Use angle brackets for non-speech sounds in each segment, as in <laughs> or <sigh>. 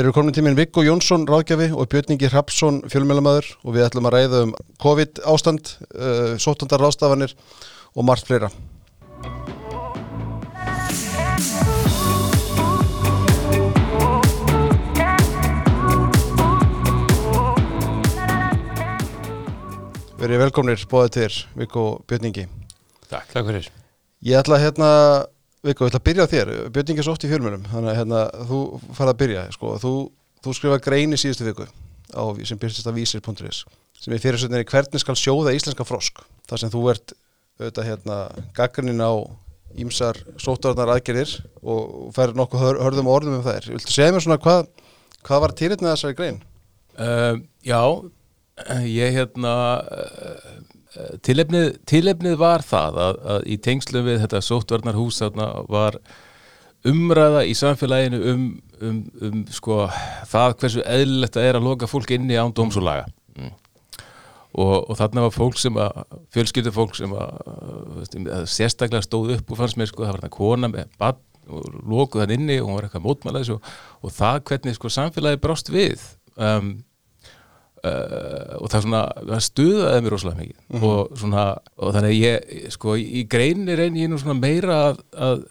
Þeir eru komin tíminn Viggo Jónsson ráðgjafi og Björningi Hrapsson fjölmjölamæður og við ætlum að ræða um COVID ástand, uh, sótundar ráðstafanir og margt fleira. Verið velkomnir bóðið til Viggo Björningi. Takk, takk fyrir. Ég ætla að hérna, Viggo, ég ætla að byrja á þér. Björningi er svo oft í fjölmjölum, þannig að hérna, þú farað að byrja. Sko. Þú, þú skrifa grein í síðustu viku á, sem byrjast að vísir.is sem er fyrir hvernig skal sjóða íslenska frosk. Það sem þú ert auðvitað hérna gaggrinnin á ímsar sóttarnar aðgerðir og fær nokkuð hör, hörðum orðum um þær. Viltu segja mér svona hvað, hvað var týrið með þessari grein? Uh, já, ég hérna uh, tilefnið, tilefnið var það að, að í tengslu við þetta sóttvarnarhús var umræða í samfélaginu um, um, um sko, það hversu eðlilegt að er að loka fólk inni án dómsúlaga mm. Og, og þarna var fólk sem að fjölskyldu fólk sem að, að sérstaklega stóð upp og fannst mér sko það var þarna kona með bann og lókuð hann inni og hún var eitthvað mótmælaðis og, og það hvernig sko samfélagi brást við um, uh, og það svona það stuðaði mér rosalega mikið mm -hmm. og svona og þannig ég sko í greinni reynir ég nú svona meira að, að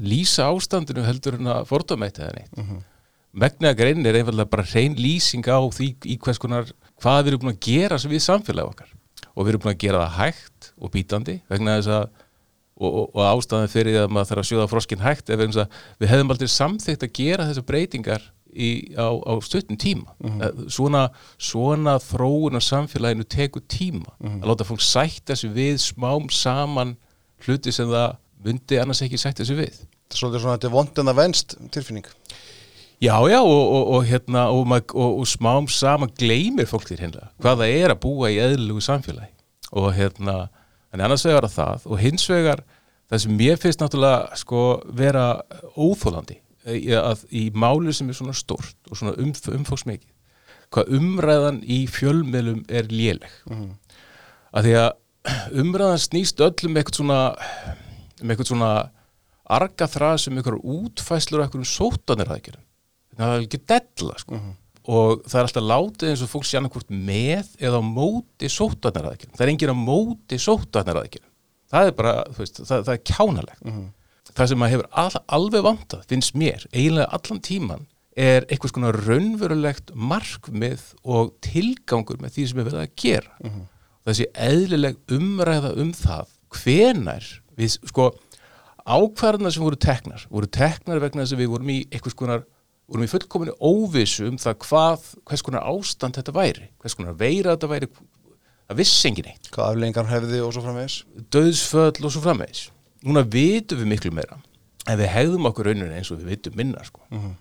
lýsa ástandinu heldur en að fordómæta það neitt mm -hmm. megnaða greinni er einfallega bara reyn lýsing á því í hvers konar hvað við erum búin að gera við samfélag okkar og við erum búin að gera það hægt og bítandi vegna þess að og, og, og ástæðan fyrir að maður þarf að sjóða froskin hægt ef við hefðum aldrei samþygt að gera þessar breytingar í, á, á stuttum tíma. Mm -hmm. svona, svona þróun á samfélaginu tekur tíma. Mm -hmm. að láta fólk sætta sig við smám saman hluti sem það myndi annars ekki sætta sig við. Svolítið svona þetta er vondin að venst tilfinning. Já, já, og, og, og, hérna, og smám sama gleymir fólk til hérna hvað það er að búa í eðlugu samfélagi. Og hérna, þannig annars vegar að það og hins vegar það sem mér finnst náttúrulega sko vera óþólandi að, í málu sem er svona stort og svona umf, umfóksmikið, hvað umræðan í fjölmiðlum er léleg mm -hmm. að því að umræðan snýst öllum eitthvað svona með eitthvað svona arga þrað sem eitthvað útfæslur eitthvað um sótanirðækjum það er ekki della sko. mhm. -huh. og það er alltaf látið eins og fólk sé annarkvort með eða á móti sótarnaraðekjum það er engin á móti sótarnaraðekjum það er bara, veist, það, það er kjánalegt uh mhm. Það sem maður hefur all, alveg vantað, finnst mér, eiginlega allan tíman er einhvers konar raunverulegt markmið og tilgangur með því sem við verðum að gera mhm. -huh. þessi eðlileg umræða um það hvenar við, sko ákvarðana sem voru teknar voru teknar vegna þess að við vorum í einhvers konar vorum við fullkominu óvissu um það hvað, hvers konar ástand þetta væri, hvers konar veira þetta væri, það vissi engin eitt. Hvað aflengar hefði og svo framvegis? Döðsföll og svo framvegis. Núna vitum við miklu meira, en við hefðum okkur rauninni eins og við vitum minna, sko. Mm -hmm.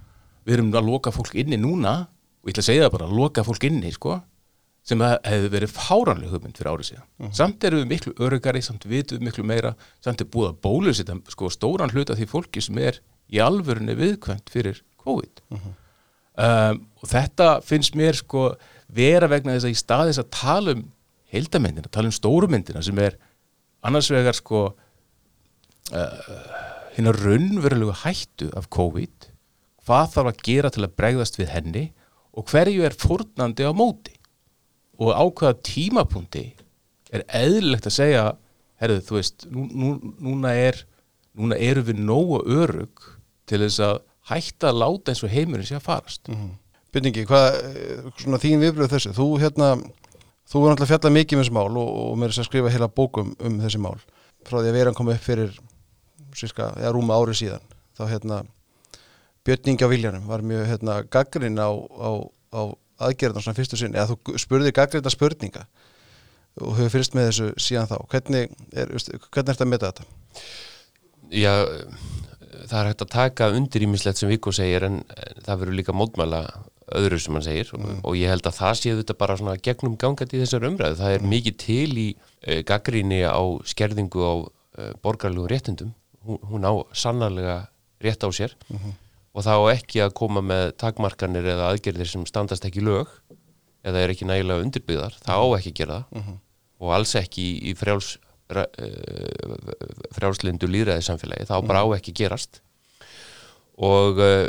Við erum að loka fólk inni núna, og ég ætla að segja það bara, að loka fólk inni, sko, sem hefði verið fáranlega hugmynd fyrir árið síðan. Mm -hmm. Samt erum við miklu örugari, samt vitum við miklu meira, samt er búið að bólu sér sko, stóran hluta því fólki sem er í alvörunni viðkvæmt fyrir COVID uh -huh. um, og þetta finnst mér sko vera vegna þess að í staðis að tala um heildamindina, tala um stórumyndina sem er annars vegar sko hérna raunverulega hættu af COVID hvað þarf að gera til að bregðast við henni og hverju er fórnandi á móti? Og á hvaða tímapunkti er eðlilegt að segja herruðu þú veist, nú, nú, núna er núna eru við nógu örug til þess að hætta að láta eins og heimurinn sé að farast. Mm -hmm. Byrningi, hvað, svona þín viðbröð þessu, þú hérna þú er náttúrulega fjallað mikið um þessi mál og, og mér er að skrifa heila bókum um þessi mál frá því að vera að koma upp fyrir síska, ja, rúma árið síðan þá hérna Björningi á Viljanum var mjög hérna gaggrinn á, á, á aðgerðan svona fyrstu sinni, eða þú spurði gaggrinda spurninga og hefur fyrst með þessu síðan þá, hvernig er, hvernig er þetta að meta þetta? Já það er hægt að taka undir ímislegt sem Viggo segir en það verður líka mótmæla öðru sem hann segir mm. og ég held að það séu þetta bara svona gegnum gangat í þessar umræðu. Það er mm. mikið til í uh, gaggríni á skerðingu á uh, borgarlegu réttundum. Hún, hún á sannarlega rétt á sér mm -hmm. og þá ekki að koma með takmarkanir eða aðgerðir sem standast ekki lög eða er ekki nægilega undirbyggðar. Það á ekki að gera það -hmm. og alls ekki í, frjáls Eh, frjálslindu líðræði samfélagi, þá bara á mm. ekki gerast og uh,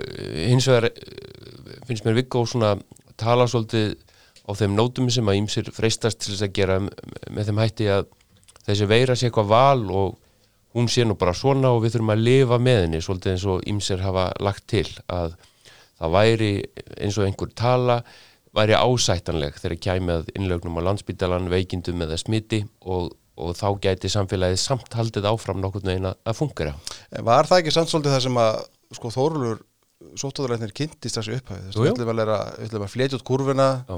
hins vegar eh, finnst mér Viggo svona tala svolítið á þeim nótum sem að ímsir freistast til þess að gera með þeim hætti að þessi veira sé eitthvað val og hún sé nú bara svona og við þurfum að lifa með henni svolítið eins og ímsir hafa lagt til að það væri eins og einhver tala væri ásættanleg þegar kæmi að innlögnum á landsbítalan, veikindum eða smiti og, og þá gæti samfélagið samt haldið áfram nokkurn veginn að, fungera. Var það ekki samt svolítið það sem að sko Þórulur sóttóðurleiknir kynntist þessu upphæfi Jú, jú. við ætlum að við ætlum að flétja út kurvina Já.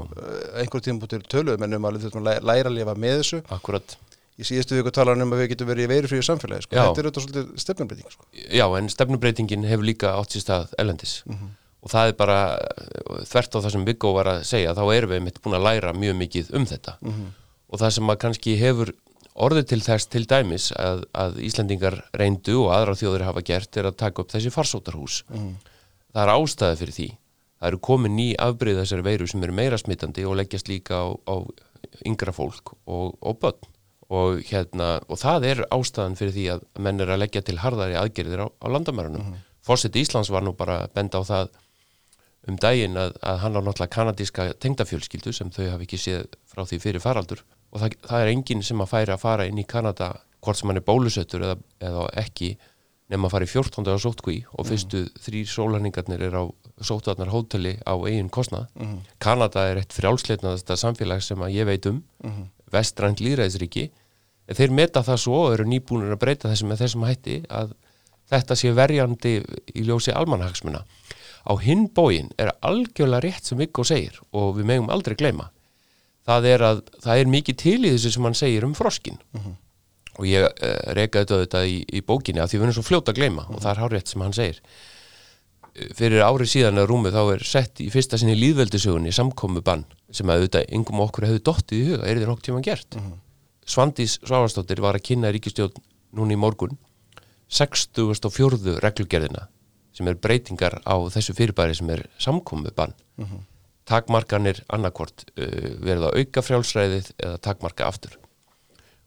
einhver tíma bútið töluðum en um að við þurfum að læ- læra að lifa með þessu Akkurat. Í síðustu viku talar um að við getum verið í veirufríu samfélagi sko. Þetta er auðvitað svolítið stefnumbreyting sko. Já, en stefnubreitingin hefur líka átt sér stað ellendis og það er bara uh, þvert á það sem Viggo var að segja þá erum við mitt búin að læra mjög mikið um þetta. Og það sem að kannski hefur orðið til þess til dæmis að, að Íslendingar reyndu og aðra þjóðir hafa gert er að taka upp þessi farsóttarhús. Það er ástæði fyrir því. Það eru komin ný afbreyð þessari veiru sem eru meira smittandi og leggjast líka á, á yngra fólk og, og börn og, hérna, og það er ástæðan fyrir því að menn er að leggja til harðari aðgerðir á, á landamærunum mm Fórseti Íslands var nú bara benda á það um daginn að, að hann á náttúrulega kanadíska tengdafjölskyldu sem þau hafi ekki séð frá því fyrir faraldur og það, það er enginn sem að færi að fara inn í Kanada hvort sem hann er bólusettur eða, eða ekki nema að fara í 14. á sótkví og fyrstu mm. þrýr sólarningarnir er á sótvarnar hóteli á eigin kostnað. Kanada er eitt frjálsleitnaðasta samfélag sem að ég veit um, vestrænt líðræðisríki. Þeir meta það svo og eru nýbúinir að breyta þessum með þessum hætti að þetta sé verjandi í ljósi almanhagsmuna. Á hinn bógin er algjörlega rétt sem Viggo segir og við megum aldrei gleyma. Það er að það er mikið til í þessu sem hann segir um froskin og ég uh, reyka þetta í, í bókinni af því við erum svo fljóta að gleyma og það er hárétt sem hann segir Eh, fyrir árið síðan að rúmið þá er sett í fyrsta sinni líðveldisögunni samkomu bann sem að auðvitað yngum okkur hefur dottið í huga, er þið nokk tíma gert. Svandís Svávarsdóttir var að kynna ríkistjórn núna í morgun 64. reglugerðina sem er breytingar á þessu fyrirbæri sem er samkomu bann. Takmarkanir annarkvort uh, verið að auka frjálsræðið eða takmarka aftur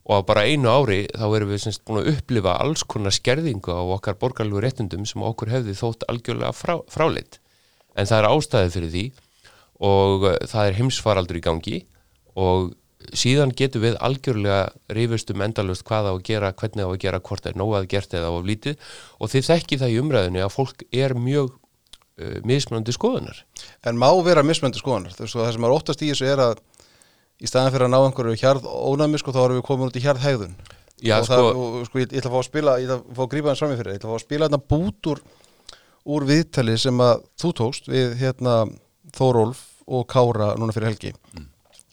og á bara einu ári þá erum við semst búin að upplifa alls konar skerðingu á okkar borgarlegu réttundum sem okkur hefði þótt algjörlega frá, fráleitt. En það er ástæði fyrir því og uh, það er heimsfaraldur í gangi og síðan getum við algjörlega rifist um endalust hvað á að gera, hvernig á að gera, hvort er nóg að gert eða of lítið. Og þið þekki það í umræðinu að fólk er mjög uh, mismunandi skoðunar. En má vera mismöndu skoðanar þú veist og það sem er óttast í þessu er að í staðan fyrir að ná einhverju hjarð ónæmi sko þá erum við komin út í hjarð hegðun Já, og, sko- það, og sko ég, ég ætla að fá að spila ég ætla að fá að grípa fram í fyrir ég ætla að fá að spila hérna bút úr, úr viðtali sem að þú tókst við hérna Þórólf og Kára núna fyrir helgi.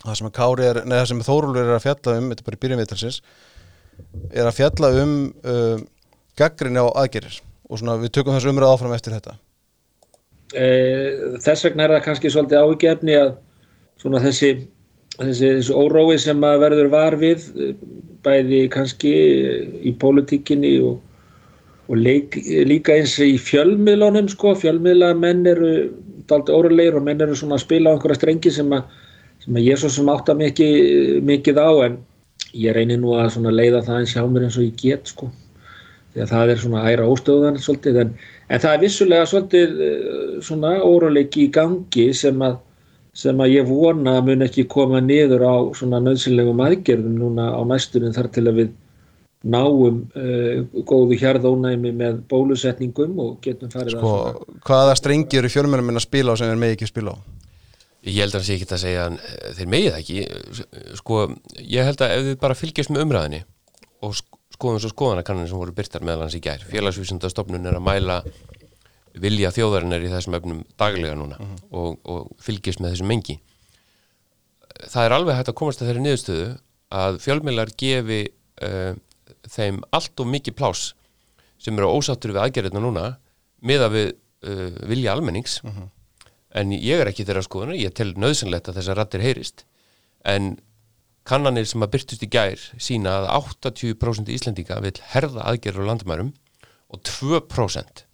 Það sem er, neða það sem Þórólf er að fjalla um þetta er bara í byrjun viðtalsins er að fjalla um uh, gaggrinni á aðgerir og svona við tökum þessu umræð áfram eftir þetta. Eh, þess vegna er það kannski svolítið ágefni að svona þessi, þessi, þessi órói sem að verður var við eh, bæði kannski í pólitíkinni og, og leik, líka eins í fjölmiðlunum sko, fjölmiðla menn eru daldið órulegir og menn eru svona að spila á einhverja strengi sem að, sem að ég svo sem átta mikið, mikið á en ég reynir nú að leiða það eins hjá mér eins og ég get sko. Því að það er svona æra óstöðan svolítið en, en það er vissulega svolítið eh, svona óróleiki í gangi sem að, sem að ég vona mun ekki koma niður á svona nöðsynlegum aðgerðum núna á næstunum þar til að við náum uh, góðu hjarðónæmi með bólusetningum og getum farið sko, að svona. hvaða strengi eru fjölmennum minn að spila á sem er með ekki spila á? Ég held að það sé ekki að segja að eh, þeir megið það ekki. Sko, ég held að ef þið bara fylgjast með umræðinni og sk- skoðum svo skoðanakannir sem voru byrtar meðal hans í gær. Félagsvísundastofnun er að mæla vilja þjóðarinnar í þessum efnum daglega núna og, og fylgjast með þessum mengi. Það er alveg hægt að komast að þeirri niðurstöðu að fjölmiðlar gefi uh, þeim allt og mikið plás sem eru ósáttur við aðgerðina núna miða við uh, vilja almennings. En ég er ekki þeirra skoðunar, ég tel nöðsynlegt að þessar rattir heyrist. En kannanir sem að byrtust í gær sína að 80% Íslendinga vil herða aðgerður á landamærum og 2%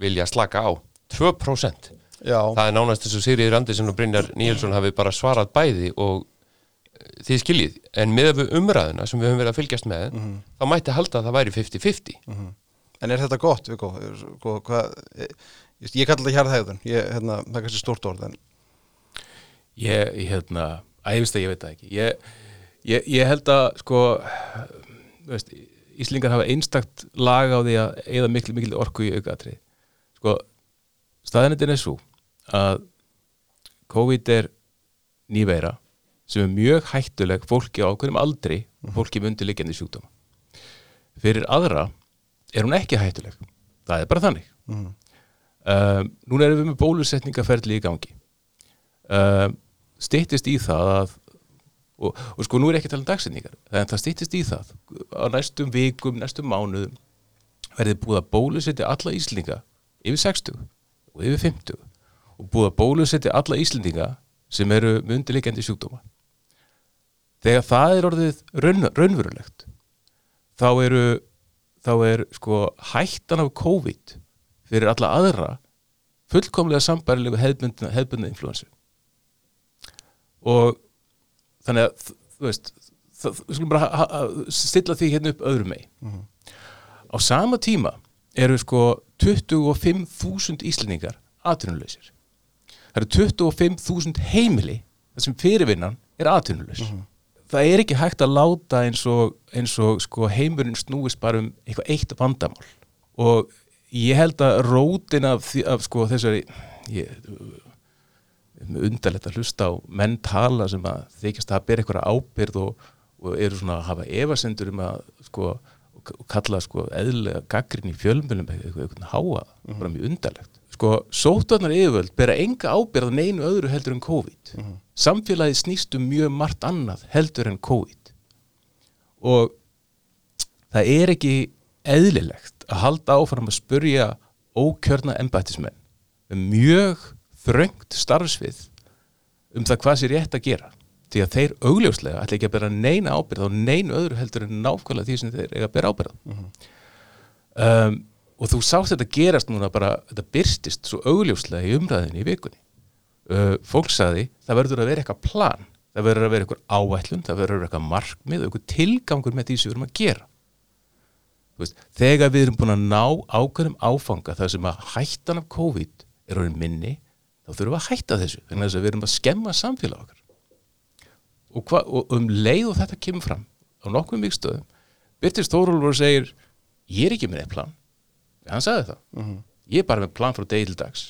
vilja slaka á. 2% já, það er nánast þess að Sigriður Andersen og Brynjar Níelsson hafi bara svarað bæði og eh, þið skiljið, en með við umræðuna sem við höfum verið að fylgjast með þá mætti halda að það væri 50-50 en er þetta gott Viggo? Hvað, ég, ég kalla þetta hjarðhægðun ég, hérna, það er kannski stórt orð en Ég, hérna, veist að ég veit það ekki. Ég, ég, ég held að sko þú veist, Íslingar hafa einstakt lag á því að eða miklu miklu orku í aukaðatrið sko, staðinendin er svo að COVID er nýveira sem er mjög hættuleg fólki á hverjum aldri og fólki með undirliggjandi sjúkdóma. Fyrir aðra er hún ekki hættuleg. Það er bara þannig. Mm. um, núna erum við með bólusetningaferli í gangi. Um, styttist í það að og, og sko nú er ekki að tala um dagsetningar en það styttist í það á næstum vikum, næstum mánuðum verði búið að bólusetja alla Íslinga yfir 60 og yfir 50 og búið að bólusetja alla Íslendinga sem eru með undirleikjandi sjúkdóma. Þegar það er orðið raun, raunverulegt þá eru þá er sko hættan af COVID fyrir alla aðra fullkomlega sambærilegu hefðbundna, hefðbundna influensu og þannig að þú veist það, við skulum bara stilla því hérna upp öðrum mei á sama tíma eru sko 25.000 íslendingar atvinnuleysir það eru 25.000 heimili þar sem fyrirvinnan er atvinnuleys það er ekki hægt að láta eins og, eins og sko heimurinn snúist bara um eitthvað eitt vandamál. Og ég held að rótin af, af sko þessari ég, undarlegt að hlusta á menn tala sem að þykjast að bera eitthvað ábyrð og, og eru svona að hafa efasendur um að sko kalla sko eðlega gaggrin í fjölmjölum eitthvað, eitthvað háa, bara mjög undarlegt. Sko, sótvarnar yfirvöld bera enga ábyrð á neinu öðru heldur en COVID. Samfélagið snýst um mjög margt annað heldur en COVID. Og það er ekki eðlilegt að halda áfram að spurja ókjörna embættismenn með mjög þröngt starfsvið um það hvað sér rétt að gera því að þeir augljóslega ætla ekki að bera neina ábyrð á neinu öðru heldur en nákvæmlega því sem þeir eiga að bera ábyrð á. Um, og þú sást þetta gerast núna bara, þetta byrstist svo augljóslega í umræðinni í vikunni. Uh, fólk saði, það verður að vera eitthvað plan það verður að vera eitthvað áætlun það verður að vera eitthvað markmið og eitthvað tilgangur með því sem við erum að gera. Veist, þegar við erum búin að ná ákveðum áfanga þar sem að hættan af COVID er orðin minni þá þurfum við að hætta þessu þannig að við erum að skemma samfélag okkar og, hva, og um leið og þetta kemur fram á nokkrum vikstöðum Byrtist Þórólfur segir ég er ekki með neitt plan. Hann sagði það, ég er bara með plan frá degi til dags.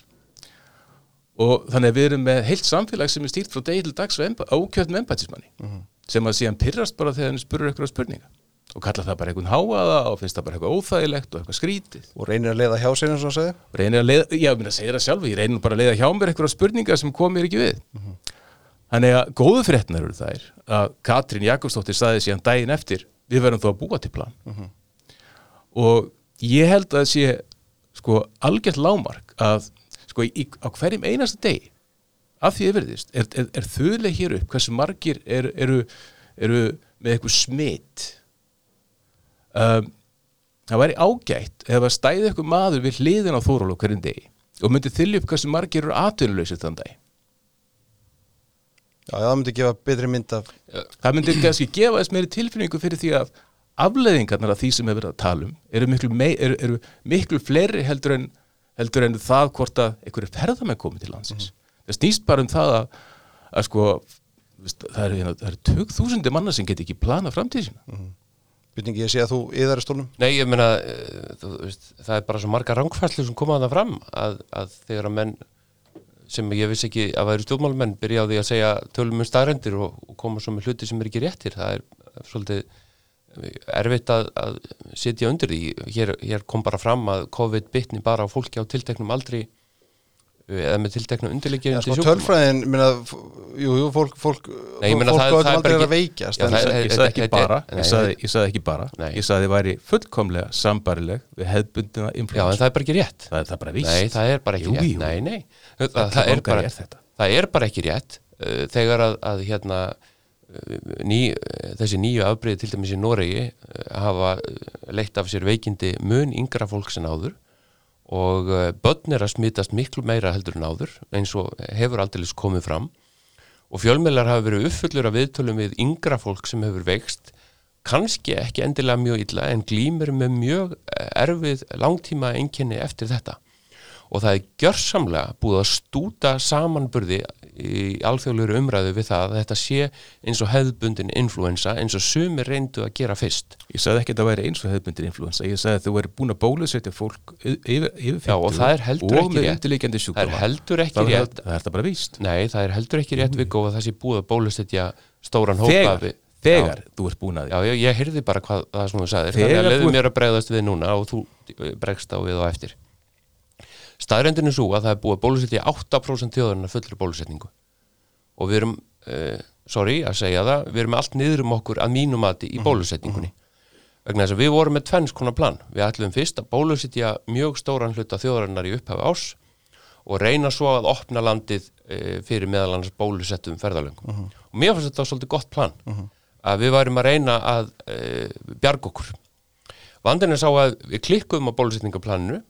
Og þannig að við erum með heilt samfélag sem er stýrt frá degi til dags og ákjöfn með embættismanni sem að síðan pyrrast bara þegar hann spurur eitthvað spurninga og kalla það bara einhvern háaða og finnst það bara eitthvað óþægilegt og eitthvað skrítið. Og reynir að leiða hjá sér eins og að segja og reynir að leiða, já, að segja það sjálf ég reynir bara að leiða hjá mér eitthvað spurningar sem kom mér ekki við þannig að góðu fréttnar eru þær að Katrín Jakobsdóttir saði síðan daginn eftir við verðum þó að búa til plan. Og ég held að sé sko algjört lámark að sko í, á hverjum einasta degi af því yfirðist er, er, er þuðlega hér upp hversu margir er, eru, eru með eitthvað smitt um, það væri ágætt ef að stæði eitthvað maður við hliðin á Þóról hverjum degi og myndi þylja upp hversu margir eru atvinnuleysir þann dag Já, það myndi gefa betri mynd af það myndi kannski gefa þess meiri tilfinningu fyrir því að afleðingarnar af því sem við verðum að tala um eru miklu, mei, eru, eru miklu fleiri heldur en, heldur en það hvort að einhverju ferðamenn komið til landsins. Það snýst bara um það að, að sko veist, það eru, hérna- tök þúsundi manna sem get ekki plana framtíð sína byrningi ég sé að þú yðar í stólnum. Nei, ég meina, eh, þú veist, það er bara svo marga rángfærslu sem koma að það fram að, að þegar að menn sem ég vissi ekki að væri stjórnmálmenn byrja á því að segja tölum um staðrendir og, og koma svo með hluti sem er ekki réttir. Það er svolítið erfitt að, að sitja undir því. Hér, hér kom bara fram að COVID bitni bara á fólki á tilteknum aldri. eh, eða með tilteknum undirleikja Já, sko, tölfræðin, minna, jú, jú, fólk, fólk, Nei, ég meina, fólk það- á það er öllum aldrei bara er að ekki- veikjast Já, en- það er- ég sagði ekki bara ég sagði, ég sagði ekki bara. Nei. ég sagði þið væri fullkomlega sambarileg við hefðbundina Já, en influensu það er bara ekki rétt. Það, er það bara víst. Nei, það er bara ekki Jú, rétt. jú. Nei, nei, það, það, er bara, er það er bara ekki rétt. Uh, þegar að, að hérna uh, ný, uh, þessi nýju afbreyði til dæmis í Noregi uh, hafa uh, leitt af sér veikindi mun yngra fólk sem áður og uh, börn er að smitast miklu meira heldur en áður eins og hefur aldrei komið fram. Og fjölmjölar hafa verið uppfullur af viðtölum við yngra fólk sem hefur veikst kannski ekki endilega mjög illa en glýmur með mjög erfið langtíma einkenni eftir þetta. Og það er gjörsamlega búið að stúta samanburði í alþjóðlegur umræðu við það að þetta sé eins og hefðbundin influensa eins og sumir reyndu að gera fyrst. Ég sagði ekki að það væri eins og hefðbundir influensa, ég sagði að þú væri búin að bólusetja fólk yfir, yfir 50 Já, og það er heldur ekki rétt. það er heldur ekki það, rétt. það, er það bara víst. Nei, það er heldur ekki rétt að það sé búið að bólusetja stóran hópa Þegar, við- þegar þú ert búin að Já, já, ég heyrði bara hvað það sem þú sagðir. Þannig að leiðu mér að bregðast við núna og þú eh, bregst á við og eftir Staðrendin er svo að það er búið að bólusetja 8% þjóðarinn fullri bólusetningu. Og við erum, uh, sorry að segja það við erum allt niður um okkur að mínum mati í bólusetningunni. Vegna þess að við vorum með tvenns konar plan. Við ætlum fyrst að bólusetja mjög stóran hluta þjóðarinnar í upphafi ás og reyna svo að opna landið uh, fyrir meðal annars bólusettum ferðalöngum. Og mér fannst þetta svolítið gott plan að við værum að reyna að uh, bjarga okkur. Vandinn er sá að við klikkuðum á bólusetningaplaninu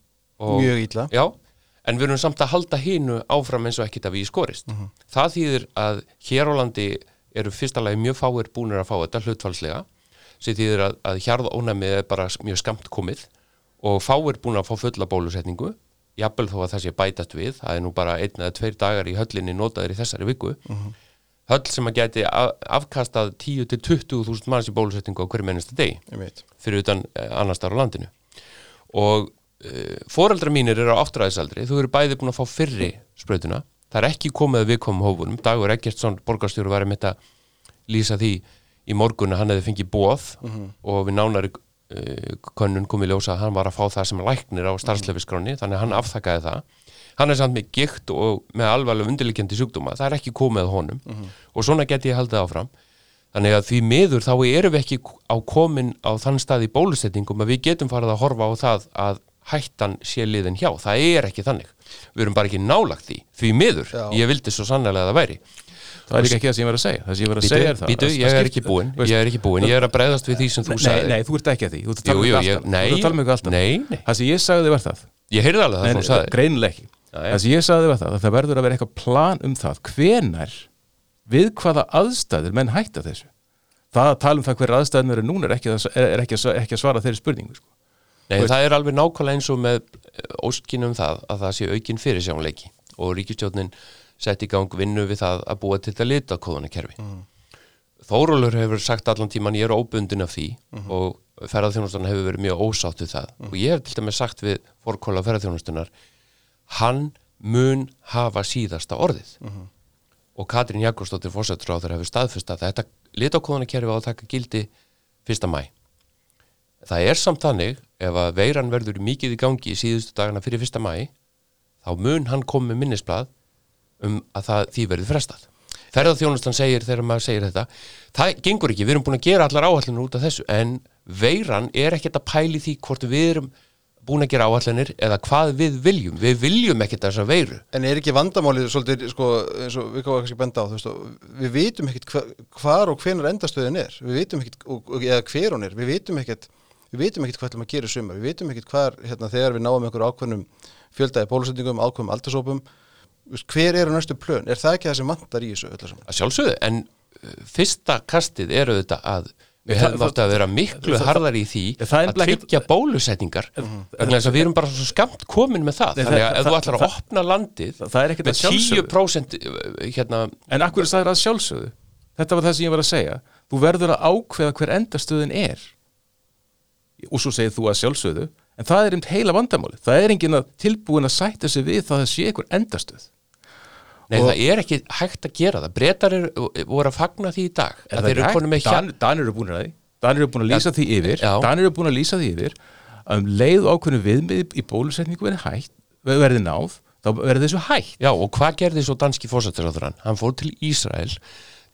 mjög illa. Já, en við erum samt að halda hinu áfram eins og ekkert að við skorist. Það þýðir að hér á landi eru fyrsta lagi mjög fáir búnir að fá þetta hlutfalslega, sem þýðir að, að hjarð ónæmið er bara mjög skamt komið og fáir búin að fá fulla bólusetningu, jafnvel þó að það sé bætast við, það er nú bara einn eða tveir dagar í höllinni notaður í þessari viku, höll sem að geti af- afkastað 10 til 20.000 manns í bólusetningu á hverju mennista degi. Einmitt. fyrir utan eh, annars þar á landinu. Og foreldra mínir eru á áttræðisaldri. Þú eru bæði búin að fá fyrri sprautuna það er ekki komið að viðkomum hófunum. Dagur Eggertsson, borgarstjóru var einmitt að lýsa því í morgun að hann hefði fengið bóð og við nánari uh, könnun komið ljósa að hann var að fá það sem læknir á starfslefiskráni þannig að hann afþakkaði það. Hann er samt með gikt og með alvarlega undirlikjandi sjúkdóma, það er ekki komið honum. Og svona geti ég haldið áfram. Þannig að því miður þá erum við ekki á komin á þann stað í bólusetningum að við getum farið að horfa á það að hættan sé liðin hjá. Það er ekki þannig. Við erum bara ekki nálagt því. Því miður. Já. Ég vildi svo sannlega að það væri. Það er líka ekki það sem ég var að segja Það sem ég var að segja er það bítu, að- ég er ekki búinn. Ég er ekki búinn. Ég er að bregðast við því sem þú Nei, sagði. nei, þú ert ekki að því Þú ert að tala jú, um alltaf nei. Um Nei, nei. Það sem ég sagði var það Ég heyrði alveg það Nei, sem þú sagði. ekki já. Það sem ég sagði var það að það verður að vera eitthvað plan um það hvenar við hvaða aðstæður menn hætta þessu það að tala um það hver aðstæðin eru núna er ekki, að, ekki, ekki að svara þeirri spurningu sko. Nei, það er alveg nákvæmlega eins og með óskinum það að það sé aukin fyrirsjónleiki og ríkistjórnin sett í gang vinnu við það að búa til þetta litakóðanakerfi. Mm. Þórólur hefur sagt allan tíman ég er óbundin af því og ferðarþjónustan hefur verið mjög ósátt við það og ég hef til dæmis sagt við fórkóla ferðarþjónustunar hann mun hafa síðasta orðið og Katrín Jakobsdóttir fórsættur hefur staðfust að þetta litakóðanakerfi á að taka gildi 1. mæ. Það er samt þannig ef að veiran verður mikið í gangi í síðustu dagana fyrir 1. mæ þá mun hann koma með minnisblad um að það, því verður frestað. Ferðarþjónustan segir þegar maður segir þetta það gengur ekki, við erum búin að gera allar áallinur út af þessu en veiran er ekkert að pæli því hvort við erum búin að gera áallinir eða hvað við viljum. Við viljum ekkert þessa veiru. En er ekki vandamálið svolítið, sko, eins og við káum kannski benda á, veist, við vitum ekkert hva, hvar og hvenar endastöðin er, við vitum ekkert, eða hver hún er, við vitum ekkert, við vitum ekkert hvað ætlum að gera í sumar, við vitum ekkert hvar, hérna, þegar við náum einhver ákveðnum fjöldaði aldursópum, þú veist, hver eru næstu plön, er það ekki það sem vantar í þessu öllu saman? að sjálfsögðu, en uh, fyrsta kastið eru þetta að við hefum átt að vera miklu harðar í því að tryggja bólusetningar. Vegna þess að við erum bara svo skamt komin með það. Þannig að ef þú ætlar að opna landið er með að sjálfsögðu. 10% uh, hérna, En akkur er það að sjálfsögðu? Þetta var það sem ég var að segja. Þú verður að ákveða hver endastöðin er og svo segir þú að sjálfsögðu en það er einmitt heila vandamáli það er enginn að tilbúin að sætta sig við það að sé einhver endastöð nei Og- það er ekki hægt að gera það breytar voru að fagna því í dag Er að það með hægt? Dan, Danir eru búin að því Danir eru búin að lýsa því yfir Já. Danir eru búin að lýsa því yfir að um leið ákveðinu viðmið í bólusetningu verði hægt verði náð, þá verði þessu hægt Já, og hvað gerði svo danski fórsættisáþurann? Hann fór til Ísrael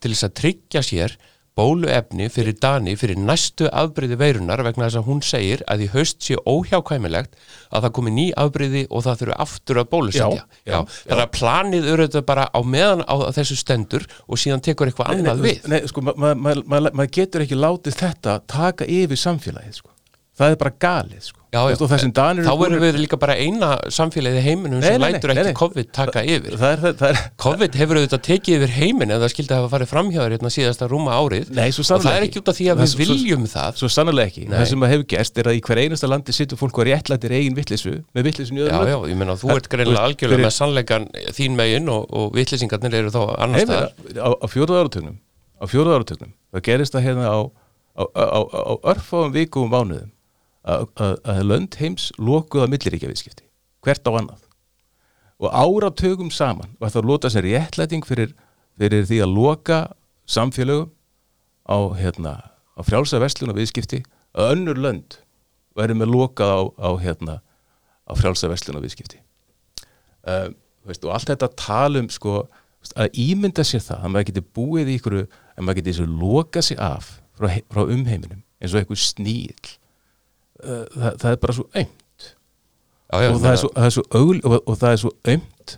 til þess að tryggja sér bóluefni fyrir Dani fyrir næstu afbreyði veirunar vegna þess að hún segir að í haust sé óhjákvæmilegt að það komi ný afbreyði og það þurfi aftur að bólusetja. Þannig að planið eru þetta bara á meðan á þessu stendur og síðan tekur eitthvað annað við. Nei, sko, maður ma, ma, ma, ma getur ekki látið þetta taka yfir samfélagið sko. Það er bara galið sko. Já, já. Þá erum við líka bara eina samfélagið í heiminum sem nei, lætur nei, ekki nei. COVID taka yfir það er, það, er COVID hefur auðvitað tekið yfir heimin en það skildi hafa farið framhjáður hérna síðasta rúma árið og það er ekki. út af því að við svo- svo- viljum það svo sannarlega ekki, það sem að hefur gerst er að í hver einasta landi sittur fólk og réttlættir eigin vittlisu með vittlisun í Já, öðrum já, löndum. ég meina þú ert greinlega algjörlega fyrir- með sannleikan þín megin og, og vitlýsingarnir eru þá annars meina, á, á að, lönd heims lokuða milliríkja viðskipti hvert á annað. Og áratögum saman var það að lota sér réttlæting fyrir, fyrir því að loka samfélögum á, hérna, á frjálsa verslun og viðskipti að önnur lönd væri með lokað á, á, hérna, á frjálsa verslun og viðskipti. Uh, veist, og allt þetta talum sko, að ímynda sér það að maður geti búið í ykkur að maður geti loka sig af frá, frá umheiminum eins og einhver sníl það, það er bara svo aumt. Og, það er svo, ögl, og, og það er svo aumt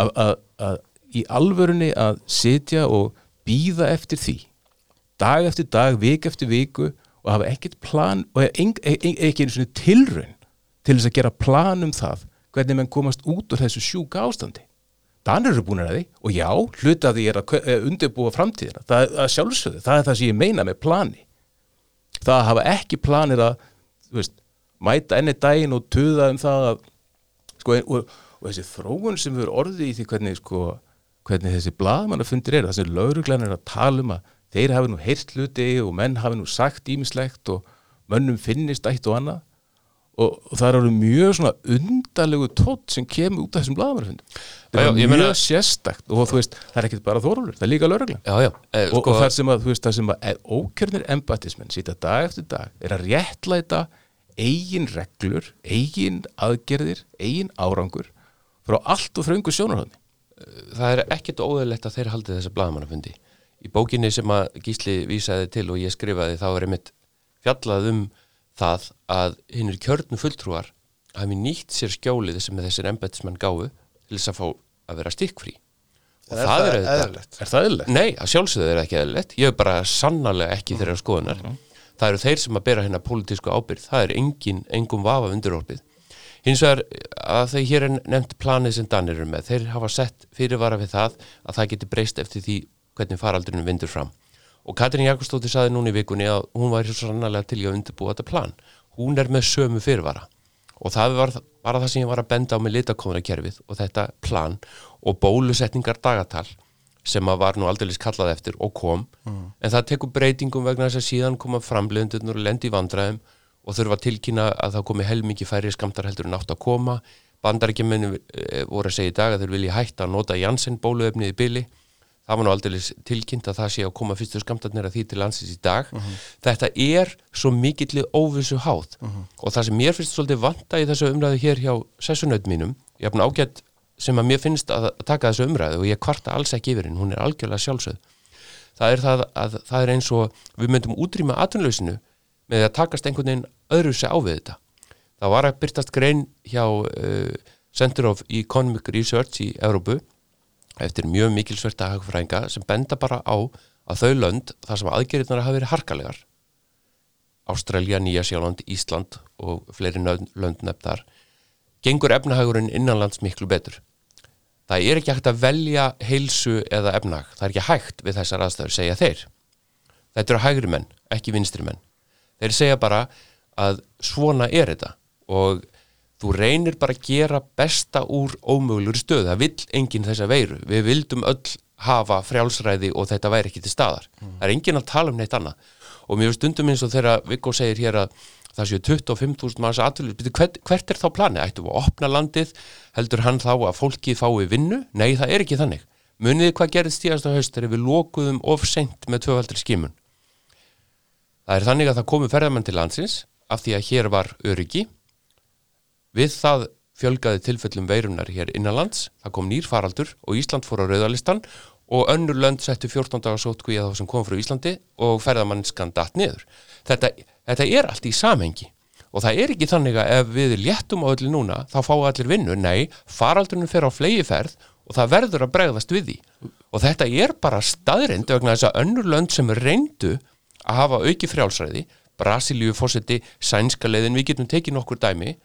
að, að, að í alvörunni að sitja og býða eftir því. Dag eftir dag, vik eftir viku og hafa ekkert plan og eng, eng, ekki einu svona tilraun til þess að gera plan um það hvernig menn komast út úr þessu sjúka ástandi. Danir eru búin að því og já, hluta því er að eh, undirbúa framtíðina. Það er sjálfsögðu, það er það sem ég meina með plani. Það að hafa ekki planir að veist, mæta enni daginn og tuða um það að sko, og, og þessi þróun sem erum orðið í því hvernig, sko, hvernig þessi blaðmannafundir eru, það sem lauruglan er að tala um að þeir hafi nú heyrt hluti og menn hafi nú sagt ímislegt og mönnum finnist eitt og annað og, og það eru mjög svona undarlegu tótt sem kemur út af þessum blaðmannafundum það er mjög meina- sérstakt og þú veist, það er ekkert bara þórólur, það er líka já, já. Eh, og, sko, og það sem að, þú veist, það sem að e- ókjörnir embatismenn sýta dag eftir dag er að réttlæta eigin reglur, eigin aðgerðir, eigin árangur frá allt og þröngu sjónarhóðni það er ekkert óðurlegt að þeir haldið þessa blaðamannafundi. Í bókinni sem að Gísli vísaði til og ég skrifaði þá er einmitt fjallað um það að hinnir kjörnu fulltrúar hafi nýtt sér skjólið sem þessir embættismenn gáfu til þess að fá að vera stikkfrí. Og Er það er það auðvitað eðlilegt? Er það eðlilegt? Nei, að sjálfsögðu er ekki eðlilegt. Ég er bara sannarlega ekki þeirra skoðunar. Það eru þeir sem að bera hérna pólitísku ábyrgð. Það er engin, engum vafa undirorpið. Hins vegar að þeir hér er nefnt planið sem Danir eru með þeir hafa sett fyrirvara við það að það geti breyst eftir því hvernig faraldurinn vindur fram og Katrín Jakobsdóttir saði núna í vikunni að hún væri svo sannarlega til að undirbúa þetta plan. Hún er með sömu fyrirvara. Og það var bara það sem ég var að benda á með litakóðanakerfið og þetta plan og bólusetningar dagatal sem að var nú aldrei kallað eftir og kom. En það tekur breytingum vegna þess að síðan koma framleiðendurnur og lendi í vandræðum og þurfa að tilkynna að það komi helmingi færri skamtar heldur en átt að koma. Bandarækjumennu voru að segja í dag að þeir vilja hætta að nota Janssen bóluefnið í byli það var nú aldrei tilkynnt að það sé að koma fyrstu skamtarnir að því til landsins í dag. Þetta er svo mikilli óvissu háð. Og það sem mér finnst svolítið vanta í þessu umræðu hér hjá sessunaut mínum, ég hafði ágætt sem að mér finnst að taka þessu umræðu og ég kvarta alls ekki yfir henn, hún er algjörlega sjálfsögð það er það að það er eins og við myndum útrýma atvinnlausinu með að takast einhvern veginn öðru sig á við þetta. Það var að byrtast grein hjá uh, Center of Economic Research í Európu eftir mjög mikilsverta hagfræðinga sem benda bara á að þau lönd þar sem aðgerðirnar hafa verið harkalegar Ástralja, Nýja Sjáland, Ísland og fleiri lönd nefndar gengur efnahagurinn innanlands miklu betur. Það er ekki hægt að velja heilsu eða efnahag, það er ekki hægt við þessar aðstæður, segja þeir. Þetta eru hægri menn, ekki vinstri menn. Þeir segja bara að svona er þetta og þú reynir bara að gera besta úr ómögulegur stöð, það vill enginn þessa veiru, við vildum öll hafa frjálsræði og þetta væri ekki til staðar. Það er enginn að tala um neitt annað. Og mér finnst stundum eins og þegar Viggo segir hér að það séu 25.000 manns aðtölu hvert, hvert er þá planið? Ættum við að opna landið? Heldur hann þá að fólki fái vinnu? Nei, það er ekki þannig. Muniði hvað gerðist stíðast á haust þegar við lokuðum of seint með tvöfaldri skimun? Það er þannig að það komu ferðamenn til landsins af því að hér var öryggi við það fjölgaði tilfellum veirunar hér innanlands. Það kom nýr faraldur og Ísland fór á rauðalistan og önnur lönd settu 14 dagar sótkví að þá sem kom frá Íslandi og ferðamannskan datt niður. Þetta, þetta er allt í samhengi og það er ekki þannig að ef við léttum á öllu núna þá fáum allir vinnu, nei faraldurinn fer á flegi ferð og það verður að bregðast við því. Og þetta er bara staðrind vegna þess að önnur lönd sem reyndu að hafa auki frjálsræði Brasilíu fósetti, sænska leiðin við getum tekið nokkur dæmi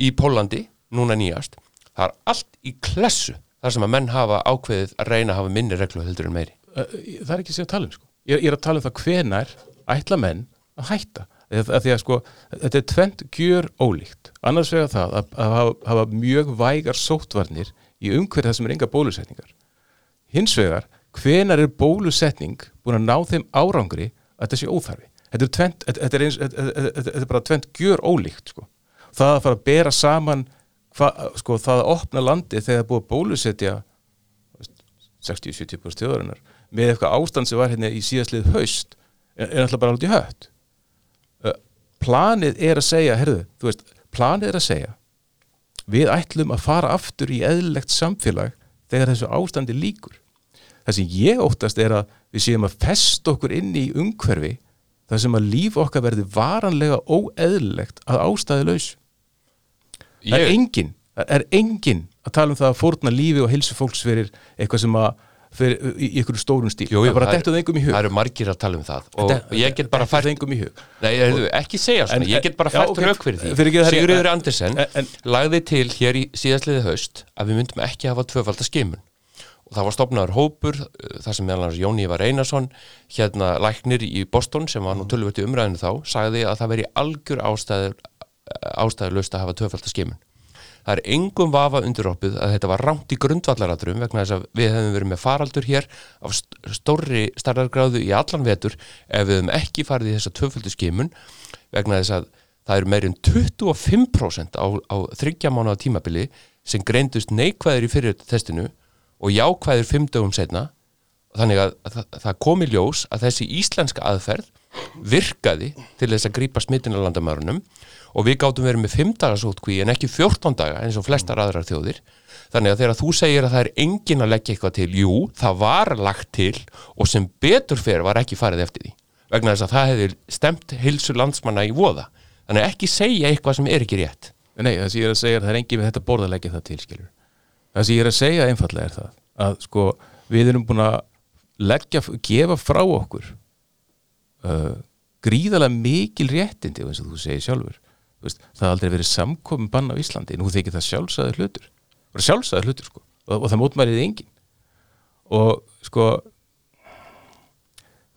í Pólandi, núna nýjast það er allt í klessu þar sem að menn hafa ákveðið að reyna að hafa minni reglu heldur en meiri. Það er ekki segja að tala um sko. ég, ég er að tala um það hvenær ætla menn að hætta. Að, að að sko, þetta er tvent gjör ólíkt. Annars vegar það að, hafa, hafa mjög vægar sóttvarnir í umhverju það sem er enga bólusetningar. Hins vegar, hvenar er bólusetning búin að ná þeim árangri að þetta sé óþarfi? Þetta er, tvent, þetta, er, eins, þetta er bara tvent gjör ólíkt sko. Það að fara að bera saman hva, sko, það að opna landi þegar það búið að bólusetja 60-70% þjóðarinnar með eitthvað ástand sem var hérna í síðastlið haust er, er alltaf bara alveg hött planið er að segja herðu, þú veist, planið er að segja við ætlum að fara aftur í eðlilegt samfélag þegar þessu ástandi líkur það sem ég óttast er að við séum að festa okkur inn í umhverfi þar sem að líf okkar verði varanlega óeðlilegt að ástæði laus það er engin það er engin að tala um það að fórna lífi og hilsu fólks fyrir eitthvað sem að fyrir, í, einhverju stórum stíl. Jú, jú, það það er- það eru margir að tala um það og Þetta- ég get bara fært Nei, heyrðu, ekki segja svona, En- ég get bara fært ok. rauk fyrir því. Er- Sigurður en- Andersen en- en- lagði til hér í síðastliði haust að við myndum ekki hafa tvöfalda skimun. Og það var stopnaður hópur uh, þar sem meðal hans Jóni Ívar Einarsson hérna læknir í Boston sem var nú tölvöld í umræðinu þá, sagði að það veri algjör ástæður ástæðurlaust að hafa tvöfalda skimun. Það er engum vafa undiroppið að þetta var rámt í grundvallaratrum vegna þess að við hefum verið með faraldur hér af st- stórri starðargráðu í allan vetur ef við hefum ekki farið í þessa tvöföldu skimun vegna þess að það eru meirinn 25% á, á þryggja mánuða tímabili sem greindust neikvæðir í fyrir testinu og jákvæðir fimm dögum setna þannig að, að það, það komi ljós að þessi íslenska aðferð virkaði til þess að grípa smittin á landamærunum og við gátum verið með 5 dagar sótkví en ekki 14 daga eins og flestar aðrar þjóðir þannig að þegar þú segir að það er engin að leggja eitthvað til, jú, það var lagt til og sem betur fer var ekki farið eftir því vegna þess að það hefði stemt hilsu landsmanna í voða þannig að ekki segja eitthvað sem er ekki rétt Nei, það sem ég er að segja er að það er engin við þetta borð að leggja það til, skilur. Það sem ég er að segja einfallega er það að sko við erum búin að leggja, gefa frá okkur uh, gríðalega mikil réttindi eins og þú segir sjálfur. Veist, það aldrei verið samkomin bann á Íslandi. Nú þykir það sjálfsæður hlutur. Bara sjálfsæður hlutur sko. Og, og það mótmærið engin og sko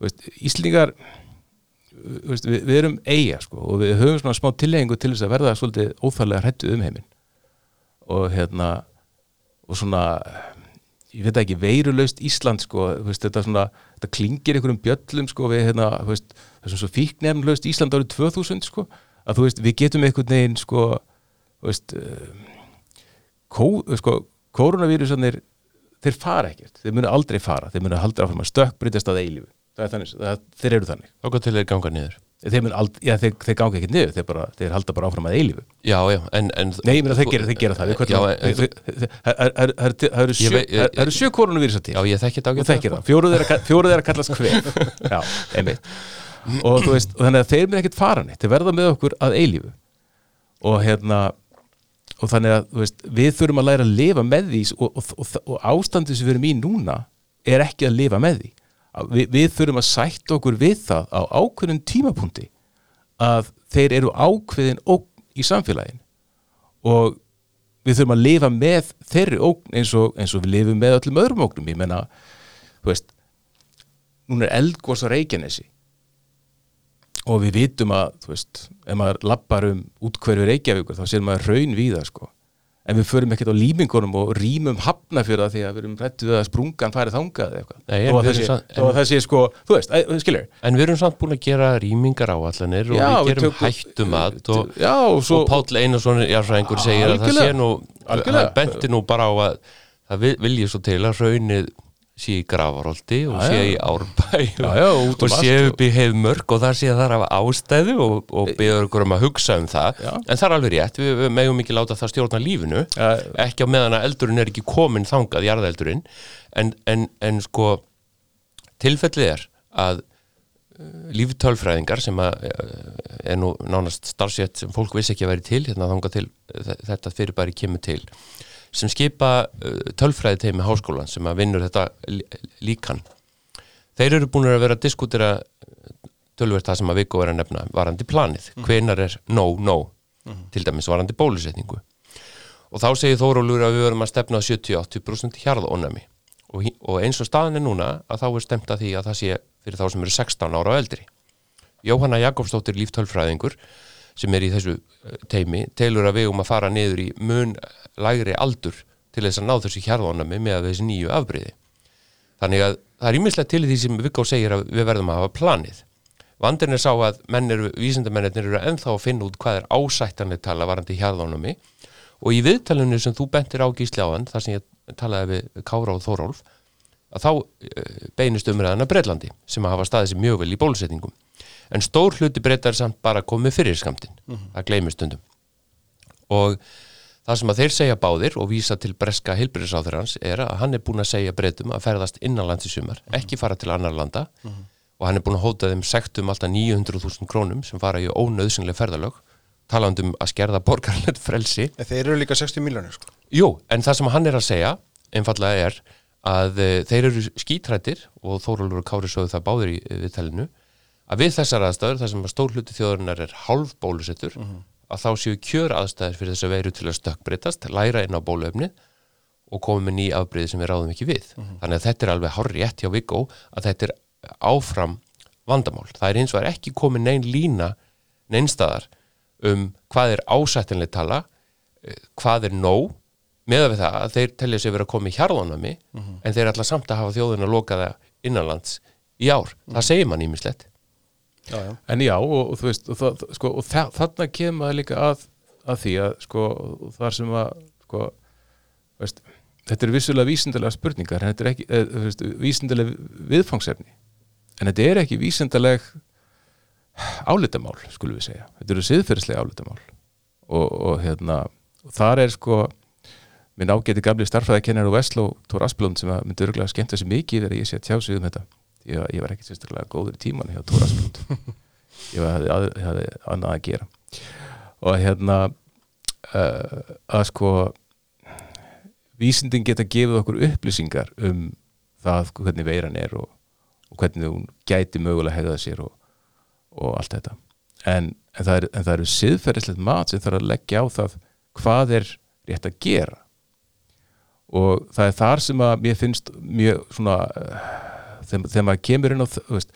veist, Íslingar veist, við, við erum eiga sko, og við höfum svona smá tilhengu til þess að verða svolítið óþarlega hrættu um heiminn. Og hérna og svona ég veit ekki, veirulaust Ísland sko, veist, þetta svona, þetta klingir einhverjum bjöllum sko, við hérna, veist þessum svo fíknefnlaust Ísland árið 2000 sko, að þú veist, við getum einhvern veginn sko, þú veist uh, kó, sko koronavírusanir, þeir fara ekkert. Þeir munu aldrei fara, þeir munu aldrei áfram að stökkbreytast að eilífu, það er þannig það, þeir eru þannig, hvað til þeir ganga niður? Þeir aldrei, já, þeir, þeir ganga ekkert niður, þeir bara, þeir halda bara áfram að eilífu. Já, já, en, en Nei, ég meina þeir gera, þeir gera það. Það er- er- eru sjö- koronavírusa til. Já, ég þekkir sko. það, fjóruð fjóruð þeirra kallast hver. <laughs> Já, einmitt og þú veist, og þannig að þeir minn ekkert fara neitt. Þeir verða með okkur að eilífu. Og hérna og þannig að veist, við þurfum að læra að lifa með því og, og, og, ástandið sem við erum í núna er ekki að lifa með því. Að við, þurfum að sætta okkur við það á ákveðin tímapunkti að þeir eru ákveðin ógn í samfélagin og við þurfum að lifa með þeirri ógn eins og, eins og við lifum með öllum öðrum ógnum. Ég menna, þú veist núna er eldgós á Reykjanesi og við vitum að þú veist, ef maður lappar um útkverfi Reykjavíkur þá sér maður raun víða sko. En við förum ekkert á límingunum og rýmum hafna fyrir það því að við erum rættu við að sprungan farið þangað eða eitthvað. Nei, að við það sé- samt- þó að það sé sko, þú veist, æ, skilur. En við erum samt búin að gera rýmingar áallanir og Já, við gerum tökum- hættumat og, Já, og svo og Páll Einarsson jarfræðingur segir að það sé nú hann benti nú bara á að það vil- vilji svo til að raunnið sé í gravarolti og Já, sé í árbæ og um sé upp í heiðmörk og það sé að það er af ástæðu og, og beður ykkur um að hugsa um það Já. en það er alveg rétt, við, megum ekki láta það stjórna lífinu Já. ekki á meðan að eldurinn er ekki komin þangað, jarðeldurinn en, en, en sko tilfellið er að uh, líftölfræðingar sem að uh, er nú nánast starfsett sem fólk vissi ekki að væri til hérna þangað til þetta fyrirbæri kemur til sem skipa uh, tölfræði teimi háskólan sem að vinnur þetta lí- líkan. Þeir eru búin að vera að diskutera uh, tölvert það sem að Viggo er að nefna varandi planið, hvenar er no, no til dæmis varandi bólusetningu. Og þá segir Þórólur að við verum að stefna á 70-80% hjarðónami og, og eins og staðan er núna að þá er stemt að því að það sé fyrir þá sem eru 16 ára og eldri. Jóhanna Jakobsdóttir líftölfræðingur sem er í þessu eh, teimi telur að við um að fara niður í mun lægri aldur til þess að ná þessu hjarðónami með þessi nýju afbreyði Þannig að það er ímislegt til því sem Viggo segir að við verðum að hafa planið. Vandinn er sá að vísindamennir eru ennþá að finna út hvað er ásættanlega tala varandi hjarðónumi og í viðtalinu sem þú bentir á gísli áðan, þar sem ég talaði við Kára og Þórólf, að þá eh, beinist umræðan að Breitlandi sem að hafa staðið sér mjög vel í bólusetningum. En stór hluti breytar samt bara komið fyrir skamtinn, það gleymist stundum. Og það sem að þeir segja báðir og vísa til breska heilbyrðisáþurans er að hann er búin að segja breytum að ferðast innanlands í sumar, ekki fara til annar landa. Og hann er búin að hóta þeim sektum alltaf 900.000 krónum sem fara í ónöðsynlega ferðalög talandum að skerða borgarlegt frelsi. En þeir eru líka 60 miljónir sko. Jú, en það sem hann er að segja einfallega er að e, þeir eru skítrættir og Þórólfur og Kári sögðu það báðir í e, viðtælinu að við þessar aðstæður, þar sem að stór hluti þjóðarinnar er hálf bólusettur að þá séu kjör aðstæður fyrir þess að veru til að stökkbreytast, læra inn á bóluefnið og koma með ný afbreyði sem við ráðum ekki við. Þannig að þetta er alveg hár rétt hjá Viggo að þetta er áfram vandamál. Það er eins og er ekki komið neinn lína neinstæðar um hvað er ásættinlega tala, eh, hvað er nóg með við það að þeir telja sig vera að koma í hjarðanami en þeir ætla samt að hafa þjóðin að loka það innanlands í ár. Það segir mann ímislegt. Já, já. En já, og, og þú veist, og, það, sko, og þa þarna kemur það líka að, að því að sko, þar sem að sko, veist, þetta er vissulega vísindalega spurningar, en þetta er ekki eð, þú veist, vísindalega viðfangsefni. En þetta er ekki vísindaleg álitamál, skulum við segja. Þetta eru siðferðislega álitamál. Og, og hérna þar er sko minn ágæti gamli starfræðakennar og Vestló Tór Asplund sem myndi örgulega skemmta sér mikið þegar ég sé að tjá sig um þetta ég, ég var ekki sérstaklega góður í tíman hjá Tór Asplund <laughs> ég hafði, að, hafði annað að gera. Og hérna uh, að sko vísindin geta gefið okkur upplýsingar um það hvernig veiran er og, og hvernig hún gæti mögulega hegðað sér og, og allt þetta. En, en, það er, eru siðferðislegt mat sem þarf að leggja á það hvað er rétt að gera. Og það er þar sem að mér finnst mjög svona uh, þegar, þegar maður kemur inn á þ- þú veist,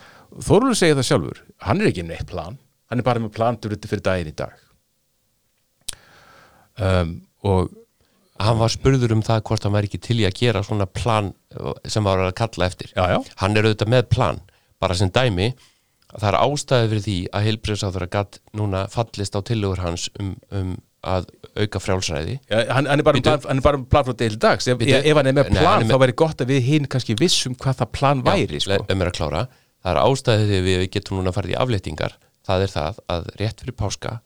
Þórulur segja það sjálfur hann er ekki neitt plan, hann er bara með plan durði fyrir daginn í dag um, og Hann var spurður um það hvort hann væri ekki til í að gera svona plan sem var að kalla eftir. já, já, Hann er auðvitað með plan, bara sem dæmi að það er ástæði fyrir því að heilbreyðsáður að gatt núna fallist á tillögur hans um, um að auka frjálsræði Já, hann, hann er bara með Bíddu. plan, plan frá deil dags ef, Bíddu. ef hann er með Nei, plan með- þá væri gott að við hinn kannski vissum hvað það plan væri Já, sko. le- um er að klára það er ástæðið þegar við getum núna farið í afléttingar það er það að rétt fyrir páska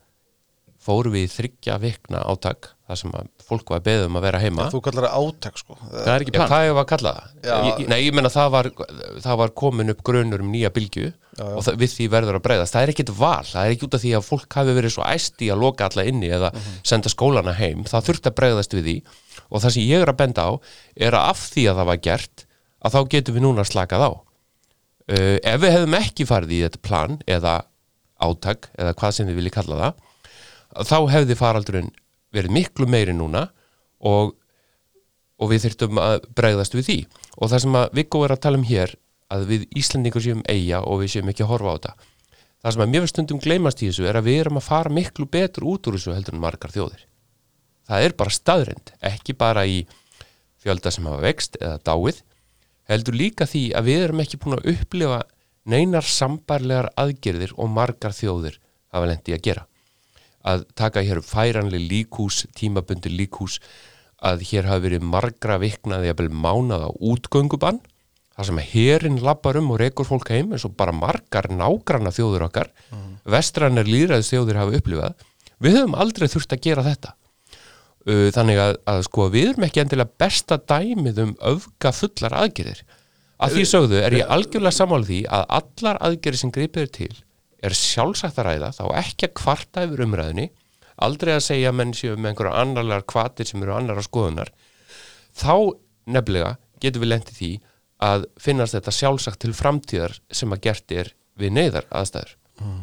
fórum við í þryggja vikna átak þar sem fólk var beðið um að vera heima Þú kallar það átak sko það er ekki Já, plan kalla það? Já. Ég, nei, ég menna það var, það var komin upp grunur um nýja bylgju og það, við því verður að breyðast. Það er ekkit val, það er ekki út af því að fólk hafi verið svo æsti að loka alla inni eða senda skólana heim. Það þurfti að breyðast við því og það sem ég er að benda á er að af því að það var gert að þá getum við núna slakað á. Uh, ef við hefðum ekki farið í þetta plan eða átak eða hvað sem þið viljið kalla það þá hefði faraldurinn verið miklu meiri núna og og við þyrftum að bregðast við því. Og það sem að Viggo er að tala um hér að við Íslandingur séum eiga og við séum ekki að horfa á þetta. Það sem að finnst stundum gleymast í þessu er að við erum að fara miklu betur út úr þessu heldur en margar þjóðir. Það er bara staðrend, ekki bara í fjölda sem hafa vext eða dáið, heldur líka því að við erum ekki búin að upplifa neinar sambarlegar aðgerðir og margar þjóðir hafa lendi að gera að taka hér upp færanlega líkhús, tímabundi líkhús að hér hafi verið margra viknaði að byrja mánaða útgöngubann þar sem herin lappar um og rekur fólk heim eins og bara margar nágranna þjóður okkar mm. vestrannar líðræðis þjóður hafa upplifað. Við höfum aldrei þurft að gera þetta. Þannig að, að sko við erum ekki endilega besta dæmið um öfga fullar aðgerðir. Að því sögðu er ég algjörlega sammála því að allar aðgerðir sem gripið er til er sjálfsagt að ræða þá ekki að kvarta yfir umræðinni aldrei að segja menn séu með einhverja annarlegar kvatir sem eru annara skoðunar þá nefnilega getum við lendið því að finnast þetta sjálfsagt til framtíðar sem að gert er við neyðar aðstæður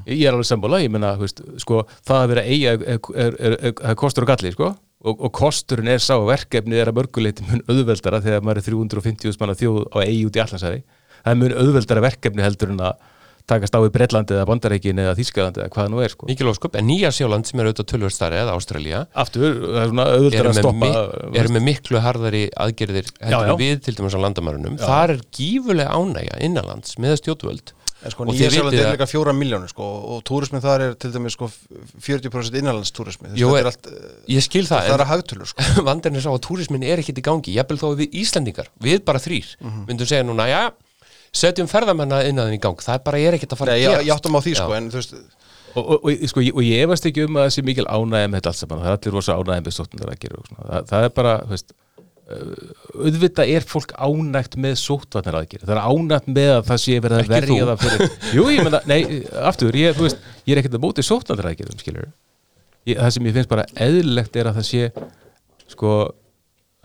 Ég er alveg sammála, ég veist, sko, það að vera eiga er, er, er, kostur og galli, sko, og, og kosturinn er sá að verkefni er að mörguleiti mun auðveldara þegar maður er 350 manna þjóð á eigi út í allansæði. Það er mun auðveldara verkefni heldur en að takast á í Breitlandi eða Bandareikin eða Þískalandi eða hvað það nú er, sko. mikil ósköp, en Nýja Sjáland sem er auðvitað tölvöld starri eða Ástralía Aftur, það er svona auðveldara að stoppa. mi eru með miklu harðari aðgerðir heldur Já, en við til dæmis á landamærunum Já. þar er gífulega ánægja innanlands með stjórnvöld sko Nýja vitið er líka fjóra miljónir sko og túrismin þar er til dæmis sko 40% innanlandstúrismi Jú, þetta er- er allt, eh, ég skil það, það er að hagtölur sko en <laughs> vandinn er sá að túrismin er ekkit í gangi að setjum ferðamenn innan í gang, það er bara er ekkit að fara Nei, að ég, gerast. ég áttum á því sko Já. en þú veist Og, og, og, sko, ég- og ég efast ekki um að það sé mikil ánægja með þetta allt saman, það er allir rosa ánægja með sóttundar að gera og svona. það, það er bara, veist uh, auðvitað er fólk ánægt með sóttvarnar aðgerð, það er ánægt með að það sé verið að verja það fyrir Jú, ég menna, nei, aftur ég, veist, ég er ekkert að móti sóttvarnar aðgerðum skilur ég, það sem ég finnst bara eðlilegt er að það sé sko,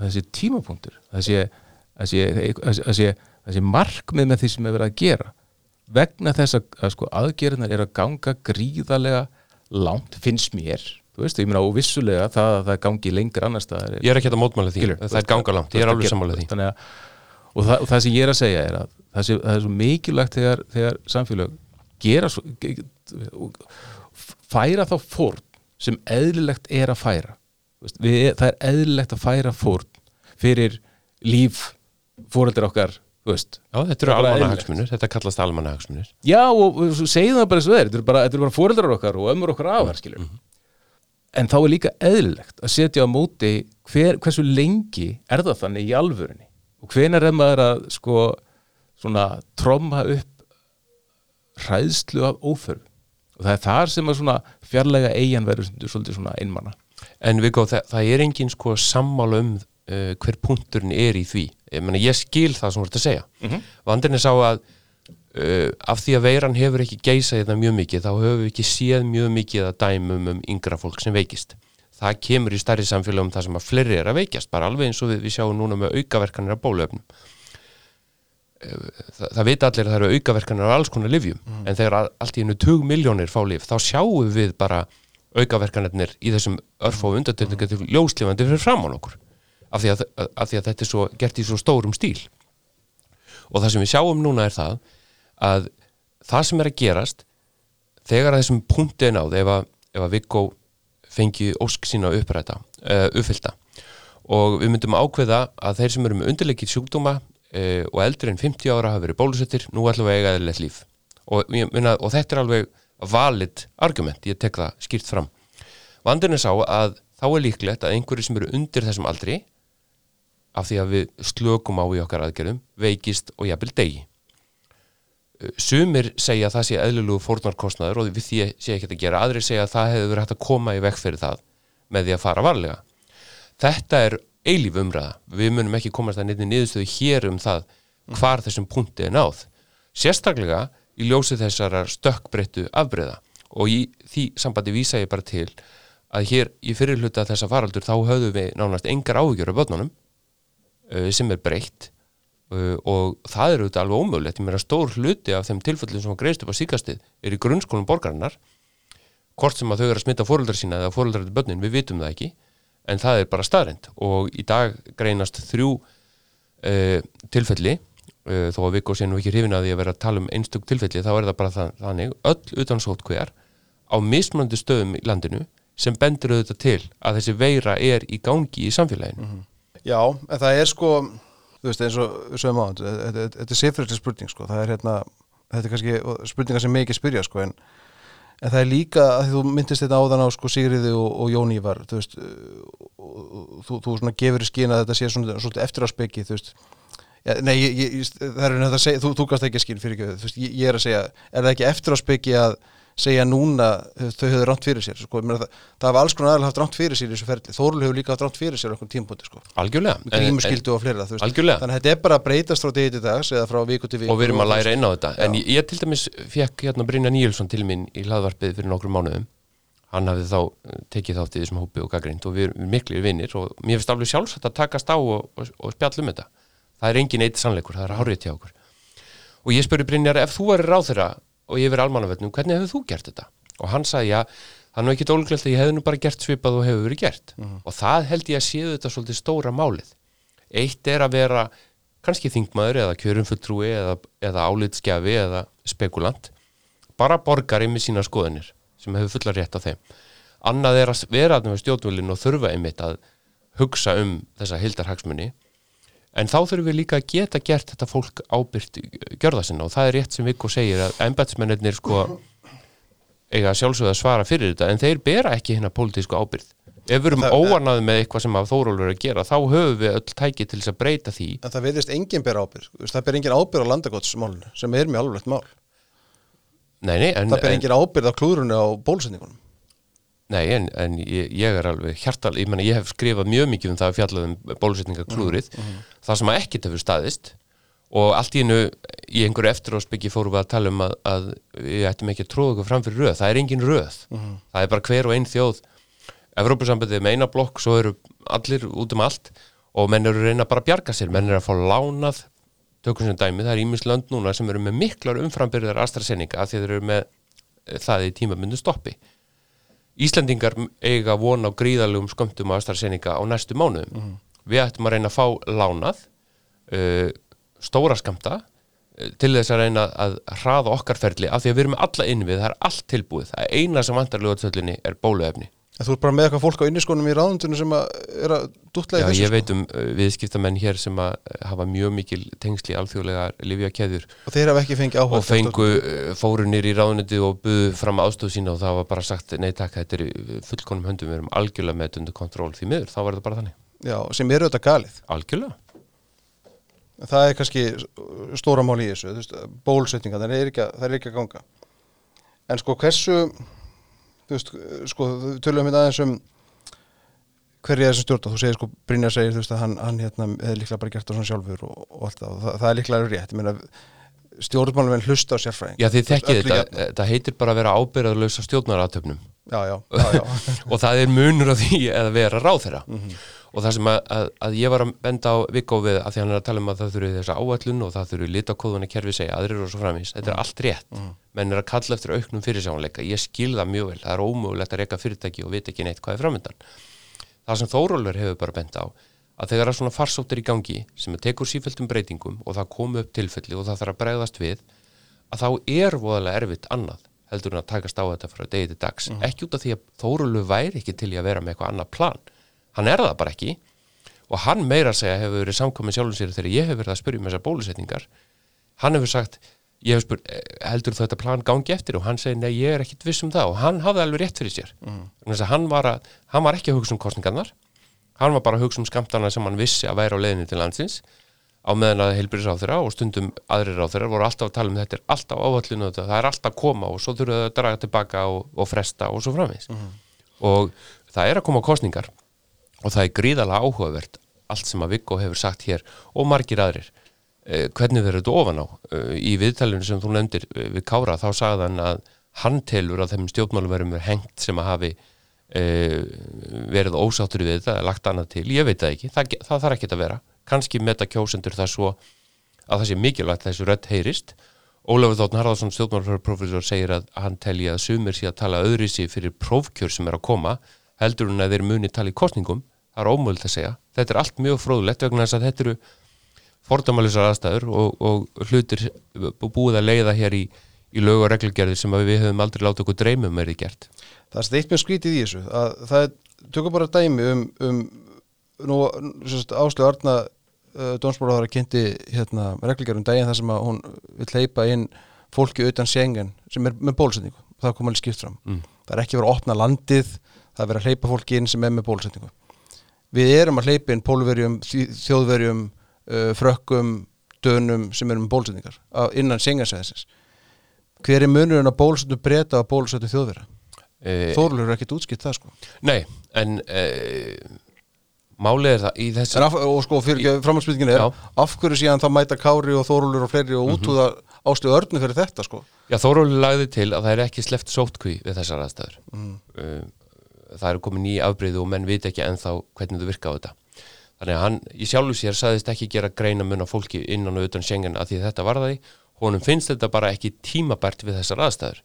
það sé tímapunktur. Það sé, það sé, það sé, það sé, sé markmið með því sem er verið að gera vegna þess að, að sko, aðgerðnar er að ganga gríðarlega langt, finnst mér. Þú veist, ég meina og vissulega það að það gangi lengur annars staðar ég er ekkit að mótmæla því, Skilur, það er ganga langt. Ég er alveg sammála því. Að, og, það, og það sem ég er að segja er að það, sé, það er svo mikilvægt þegar, þegar samfélag gera svo, færa þá fórn sem eðlilegt er að færa. Við, það er eðlilegt að færa fórn fyrir líf fóreldur okkar veist. já, þetta eru er bara almannahagsmunir, þetta kallast almannahagsmunir. Já, og, segjum það bara svo er. Þetta eru bara, bara fóreldrar okkar og ömmur okkar afar skilur en þá er líka eðlilegt að setja á móti hver, hversu lengi er það þannig í alvörunni? Og hvenær er maður að sko svona tromma upp hræðslu af óþörf? Og það er þar sem að svona fjarlæga eigin verður svolítið svona einmanna En Viggo, það, það er engin sko sammála um uh, hver punkturinn er í því. Ég, meni, ég skil það sem þú ert að segja. Mm -hmm. Vandinn er sá að uh, af því að veiran hefur ekki geisað þetta mjög mikið, þá höfum við ekki séð mjög mikið að dæmum um yngra fólk sem veikist. Það kemur í stærri samfélagum þar sem að fleiri er að veikjast, bara alveg eins og við, við sjáum núna með aukaverkanir af bóluöfnum. Það, það vita allir að það eru aukaverkanir af alls konar livjum, en þegar allt í hennu 20 miljónir fá lif, þá sjáum við bara aukaverkanirnir í þessum örf og undartöndinga til ljóslifandi fyrir framann okkur af því að, af því að þetta er svo, gert í svo stórum stíl. Og það sem við sjáum núna er það að það sem er að gerast þegar að þessum punkti er náð ef að, að Viggo fengi ósk sína uppræta, uh, uppfylta og við myndum ákveða að þeir sem eru með undirleikið sjúkdóma uh, og eldri en 50 ára hafa verið bólusettir, nú ætlum við að eiga eðlilegt líf. Og, meina, og þetta er alveg valid argument, ég tek það skýrt fram. Vandinn er sá að þá er líklegt að einhverju sem eru undir þessum aldri af því að við slökum á í okkar aðgerðum veikist og jafnvel degi. Uh, sumir segja að það sé eðlulegu fórnarkostnaður og við því sé ekki að gera. Aðrir segja að það hefur verið hægt að koma í vekk fyrir það með því að fara varlega. Þetta er eilíf umræða. Við munum ekki komast að neitt niðurstöðu hér um það hvar þessum punkti er náð. Sérstaklega í ljósi þessara stökkbreyttu afbreyða og í því sambandi vísa ég bara til að hér í fyrir hluta þessa faraldur þá höfðum við nánast engar áhugjur af börnunum sem er breytt uh, og það er auðvitað alveg ómögulegt. Ég meira stór hluti af þeim tilfellum sem greiðst upp á síkastið er í grunnskólum borgarinnar hvort sem að þau eru að smita fóruldrar sína eða fóruldrar til börnin, við vitum það ekki en það er bara staðrind og í dag greinast þrjú uh, tilfelli uh, þó að Viggo sé nú ekki hrifin að því að vera að tala um einstök tilfelli þá er það bara það, þannig. Öll utan hver á mismunandi stöðum í landinu sem bendur auðvitað til að þessi veira er í gangi í samfélaginu Já, en það er sko þú veist eins og sögum á þetta er sifrætli spurning sko. Það er hérna, þetta er kannski spurningar sem mikið spyrja sko en, en það er líka að þú myndist þetta áðan á sko Sigriði og, og Jón Ívar þú veist þú, þú svona gefur í skýna að þetta sé svona, svona eftir á speki þú veist. Ja, nei, ég, ég, það er þetta að segja, þú, þú gast ekki að skýn fyrir ekki, þú veist, ég, ég er að segja, er það ekki eftir á speki að segja núna veist, þau höfðu ránt fyrir sér, sko, það, það hafa alls konar aðal haft ránt fyrir sér í þessu ferli, Þórul hefur líka haft ránt fyrir sér á einhvern tímpúti, sko, fleira, veist, þannig að þetta er bara að breytast frá degi til dags eða frá viku til viku og við erum að læra inn á þetta. En ég, ég til dæmis fekk hérna Brynja Níelsson til mín í hlaðvarpið fyrir nokkrum mánuðum. Hann hafði þá eh, tekið þátt í þessum hópi og gaggrind og við erum miklir vinnir og mér finnst alveg sjálfsagt að takast á og, og, og spjall um þetta. Það er engin eitt sannleikur, það er hárið til okkur. Og ég spurði Brynjar ef þú væri ráðherra og yfir almannavöldnum, hvernig hefur þú gert þetta? Og hann sagði, já, er nú ekki dóluglega að ég hefði nú bara gert svipað og hefur verið gert og það held ég að séu þetta svolítið stóra málið. Eitt er að vera kannski þingmaður eða kjörumfulltrúi eða, eða álitskjafi eða spekulant, bara borgari með sína skoðunir sem hefur fullar rétt á þeim. Annað er að vera að með stjórnvölinn og þurfa einmitt að hugsa um þessa hildarhagsmunni en þá þurfum við líka að geta gert þetta fólk ábyrgt gjörða sinna og það er rétt sem Viggo segir að embætsmennir sko eiga sjálfsögða að svara fyrir þetta en þeir bera ekki hérna pólitísku ábyrgð ef við erum óanaði með eitthvað sem að Þórólfur er að gera þá höfum við öll tæki til þess að breyta því En það veitist enginn ber ábyrg, Þú veist, það ber enginn ábyrg á landagotsmálinu sem er mjög alveg mál. nei, nei, en, Það ber en, enginn ábyrg á klúrunni á bólusetningunum. Nei, en, en ég, ég er alveg hjartal, ég, meni, ég hef skrifað mjög mikið um það að fjallað um bólusetningaklúrið það sem að ekkit hefur staðist. Og allt í hennu í einhverju eftiráspyggi fórum við að tala um að, að við ættum ekki að tróða okkur fram fyrir röð. Það er engin röð, það er bara hver og einn þjóð. Evrópusambandið með eina blokk svo eru allir út um allt. Og menn eru að reyna bara að bjarga sér. Menn eru að fá lánað tökum sem dæmi, það er ímis lönd núna sem eru með miklar umframbyrðar AstraZeneca af því þeir eru með eh, það í tímabundu stoppi Íslendingar eiga von á gríðalegum skömmtum á AstraZeneca á næstu mánuðum. Við ættum að reyna að fá lánað uh, stóra skamta uh, til þess að reyna að hraða okkar ferli af því að við erum alla innvið, það er allt tilbúið. Það er eina sem vantar lögatsöllinni er bóluefni En þú er bara með eitthvað fólk á inniskonum í ráðundinu sem að er að dútla í Já, þessu. ég sko. veit um uh, viðskiptamenn hér sem að uh, hafa mjög mikil tengsli alþjóðlega livjakeður Og þeir hafa ekki fengið áhuga. og fengu uh, fórunir í ráðuniti og buðu fram aðstöð sína og það var bara sagt nei takk, þetta er fullkonum höndum við erum algjörlega með undir kontról því miður, þá var þetta bara þannig Já, sem eru þetta galið. algjörlega, Það er kannski stóra mál í þessu, bólusetninga, það er ekki, að- það er ekki að ganga. En sko hversu, þú veist, sko, við tölum hérna aðeins um hverju er þessum stjórna, þú segir sko, Brynjar segir, þú veist, að hann, hann hérna, hefði líklega bara gert það svona sjálfur og, og allt það, og það, það er líklega rétt, ég meina, stjórnmálum en hlusta á sérfræðing. já þið þekkið þetta jafna. þetta heitir bara að vera ábyrðarlausa stjórnaratöfnum Já, já, já, já. <laughs> og það er munur á því að vera ráðherra Mhm. Og það sem að, að, að ég var að benda á Viggo við að því hann er að tala um að það þurfi þessa áallun og það þurfi litakóðuna kerfi segja aðrir og svo framins, þetta er allt rétt. Menn er að kalla eftir auknum fyrirsjáanleika. Ég skil það mjög vel, það er ómögulegt að reyka fyrirtæki og vita ekki neitt hvað er framöndan það sem Þórólfur hefur bara bent á að þegar að svona farsóttir í gangi sem tekur sífældum breytingum og það komu upp tilfelli og það þarf að bregðast við þetta hann er það bara ekki. Og hann meira að segja hefur verið samkomin sjálfum sér þegar ég hefur verið að spyrja um þessar bólusetningar. Hann hefur sagt ég hef spurt, "Eh, heldur þetta plan gangi eftir? Og hann segi, nei, ég er ekkit viss um það. Og hann hafði alveg rétt fyrir sér. Mm. hann, var að, hann var ekki að hugsa um kostningarnar hann var bara að hugsa um skamtana sem hann vissi að væri á leiðinni til landsins. Á meðan að heilbyrðisráþurra og stundum aðrir ráþurra voru alltaf að tala um þetta er alltaf áhaldinu og það er alltaf að koma og svo þurfa þau að draga tilbaka og, og fresta og svo framvegis. Og það er að koma kostningar og það er gríðalega áhugavert allt sem að Viggo hefur sagt hér og margir aðrir eh, hvernig verður þetta ofan á? Eh, í viðtalinu sem þú nefndir eh, við Kára þá sagði hann að hann telur að þeim stjórnmálum verðum er hengt sem að hafi verið ósáttur við þetta, lagt annað til, ég veit það ekki. Það, það þarf ekki að vera, kannski meta kjósendur það svo að það sé mikilvægt þessu rödd heyrist. Ólafur Þóttn Harðarsson stjórnmálfjörðarprofessor segir að hann telji að sumir sé að tala öðri sig fyrir prófkjör sem er að koma heldur en að þeir muni tala í kostningum það er ómöld að segja, þetta er allt mjög fróðlegt vegna þess að þetta eru fordamalisar aðstæður og, og hlutir búið að leiða hér í, í lög og reglugerðir sem við höfum aldrei látið okkur dreymum er í gert. Það er eitt með skrítið í þessu að það er, tökum bara dæmi um, um nú, Áslu Arna uh, Dómsmálaðara kynnti hérna reglugjörðum daginn þar sem að hún vil hleypa inn fólki utan sengen sem er með bólusetningu. Það kom alveg skipt fram. Mm. það er ekki verið að opna landið það er verið að hleypa fólki inn sem er með bólusetningu við erum að hleypa inn pólverjum, þjóðverjum uh, frökkum, dönum sem eru með bólusetningar innan sengansæðisins hver er munurinn að bólusetnu breyta og bólusetnu þjóðverja e, Þórlur er ekkit útskipt það sko Nei, en e, málið er það í þessu af, og sko fyrir ekki framhaldsbyggingin er Já. af hverju síðan þá mæta Kári og Þórlur og fleiri og útúða áslu örnu fyrir þetta sko Já, Þóróli lagði til að það er ekki sleppt sótkví við þessar aðstæður. Mm. Það er komin ný afbreyðu og menn veit ekki ennþá hvernig þau virka á þetta. Þannig að hann í sjálfu sér saðist ekki gera greina mun á fólki innan og utan Schengen að því þetta var það honum finnst þetta bara ekki tímabært við þessar aðstæður.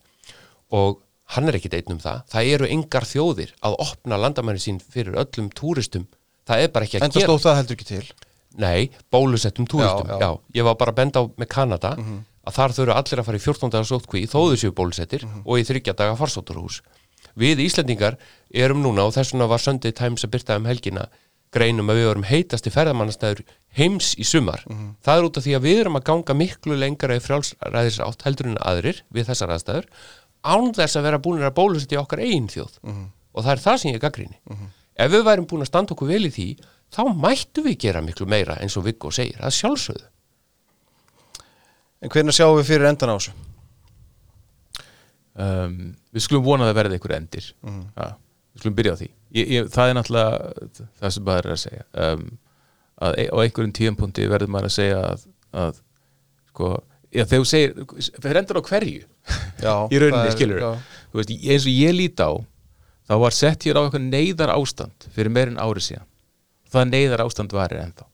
Og hann er ekkit einn um það. Það eru engar þjóðir að opna landamæri sín fyrir öllum túristum. Það er bara ekki að Enda gera. stóð það heldur ekki til. Nei, bólusettum túristum, Já, já, já. Ég var bara að benda á með Kanada að þar þurfa allir að fara í 14 dagar sótkví þóðu séu bólusettir og í þryggja daga farsótturhús. Við Íslendingar erum núna og þess vegna var Sunday Times að byrta um helgina greinum að við vorum heitasti ferðamannastæður heims í sumar. Það er út af því að við erum að ganga miklu lengra í frjálsræðisátt heldur en aðrir við þessar aðstæður án þess að vera búinir að bólusetja okkar eigin þjóð og það er það sem ég gaggríni. Ef við værum búin að standa okkur vel í því þá mættu við gera miklu meira eins og Viggo segir, að sjálfsögðu. En hvernig sjáum við fyrir endan á þessu? Um, við skulum vona að það verði einhver endir. Ja, við skulum byrja á því. Ég, ég, það er náttúrulega það sem maður er að segja. Um, að e- á einhverjum tíðanpunkti verður maður að segja að, að sko, já, þegar þú segir fyrir endur á hverju Já, <laughs> í rauninni það er- skilur veist, eins og ég lít á þá var sett hér á eitthvað neyðar ástand fyrir meirinn ári síðan. Það neyðar ástand varir ennþá.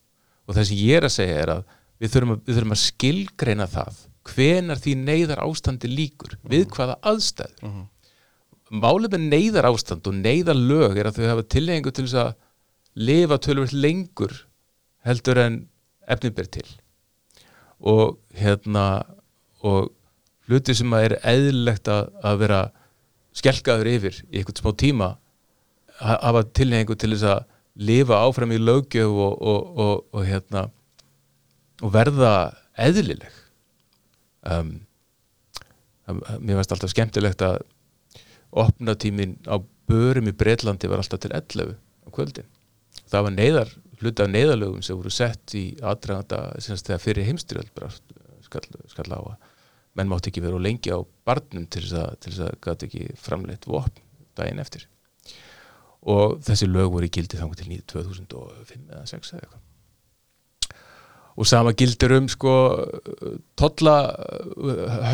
Og það sem ég er að segja er að við þurfum að, við þurfum að skilgreina það hvenar því neyðar ástandi líkur við hvaða aðstæður. Mm málið með neyðar ástand og neyðar lög er að þau hafa tilhengu til þess að lifa tölvöld lengur heldur en efnið ber til. Og hérna og hluti sem að er eðlilegt að, að vera skelkaður yfir í einhvern smá tíma ha- hafa tilhengu til þess að lifa áfram í löggjöf og, og, og, og hérna og verða eðlileg um, mér varst alltaf skemmtilegt að opnatímin á börum í Breitlandi var alltaf til 11 á kvöldin. Það var neyðar, hluti af neyðarlögum sem voru sett í aðdraganda þegar fyrir heimstyrjöld skall, skall á að menn mátti ekki vera of lengi á barnum til þess að, til þess að gæti ekki framleitt vopn daginn eftir. Og þessi lög voru í gildi þangur til 9 2005 eða 6 eða eitthvað og sama gildir um sko tolla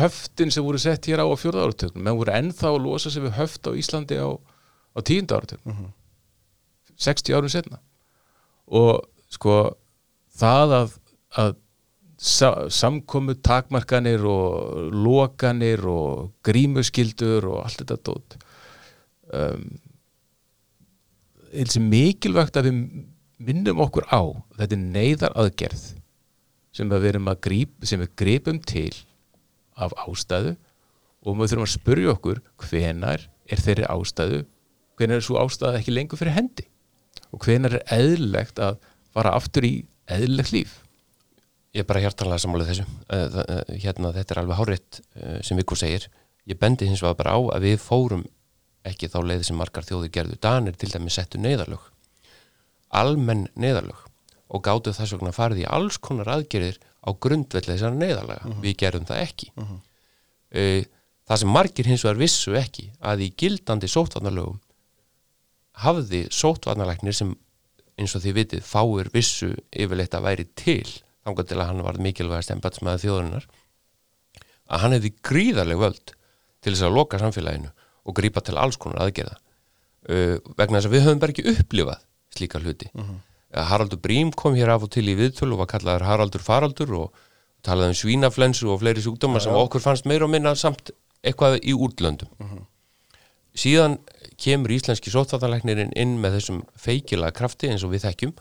höftin sem voru sett hér á á fjórða áratögnum menn voru ennþá að losa sig við höft á Íslandi á, á tíunda áratögnum 60 árum setna og sko það að, að sa, samkomu takmarkanir og lokanir og grímuskildur og allt þetta dót um, eins og mikilvægt að við minnum okkur á þetta er neyðar aðgerð sem við erum að gríp sem við gripum til af ástæðu og við þurfum að spurja okkur hvenar er þeirri ástæðu hvenar er svo ástæða ekki lengur fyrir hendi? Og hvenar er eðlilegt að fara aftur í eðlilegt líf? Ég er bara hjartanlega sammálið þessu. Eh, eh, hérna þetta er alveg hárétt eh, sem Viggo segir. Ég bendi hins vegar bara á að við fórum ekki þá leið sem margar þjóðir gerðu. Danir til dæmi settu neyðarlög. Almenn neyðarlög og gátu þess vegna farið í alls konar aðgerðir á grundvelli þessar neyðarlega við gerðum það ekki. Uh það sem margir hins vegar vissu ekki að í gildandi sótvarnarlögum hafði sótvarnarlæknir sem eins og þið vitið fáir vissu yfirleitt að væri til þangað til að hann var mikilvægast embatsmaður þjóðurinnar að hann hefði gríðarleg völd til þess að loka samfélaginu og grípa til alls konar aðgerða. Uh, vegna þess að við höfum bara ekki upplifað slíka hluti. Uh Haraldur Brím kom hér af og til í viðtölu og var kallaður Haraldur Faraldur og talaði um svínaflensu og fleiri sjúkdóma sem okkur fannst meira og minna samt eitthvað í útlöndum. Síðan kemur íslenski sóttvartalæknirinn inn með þessum feikilega krafti eins og við þekkjum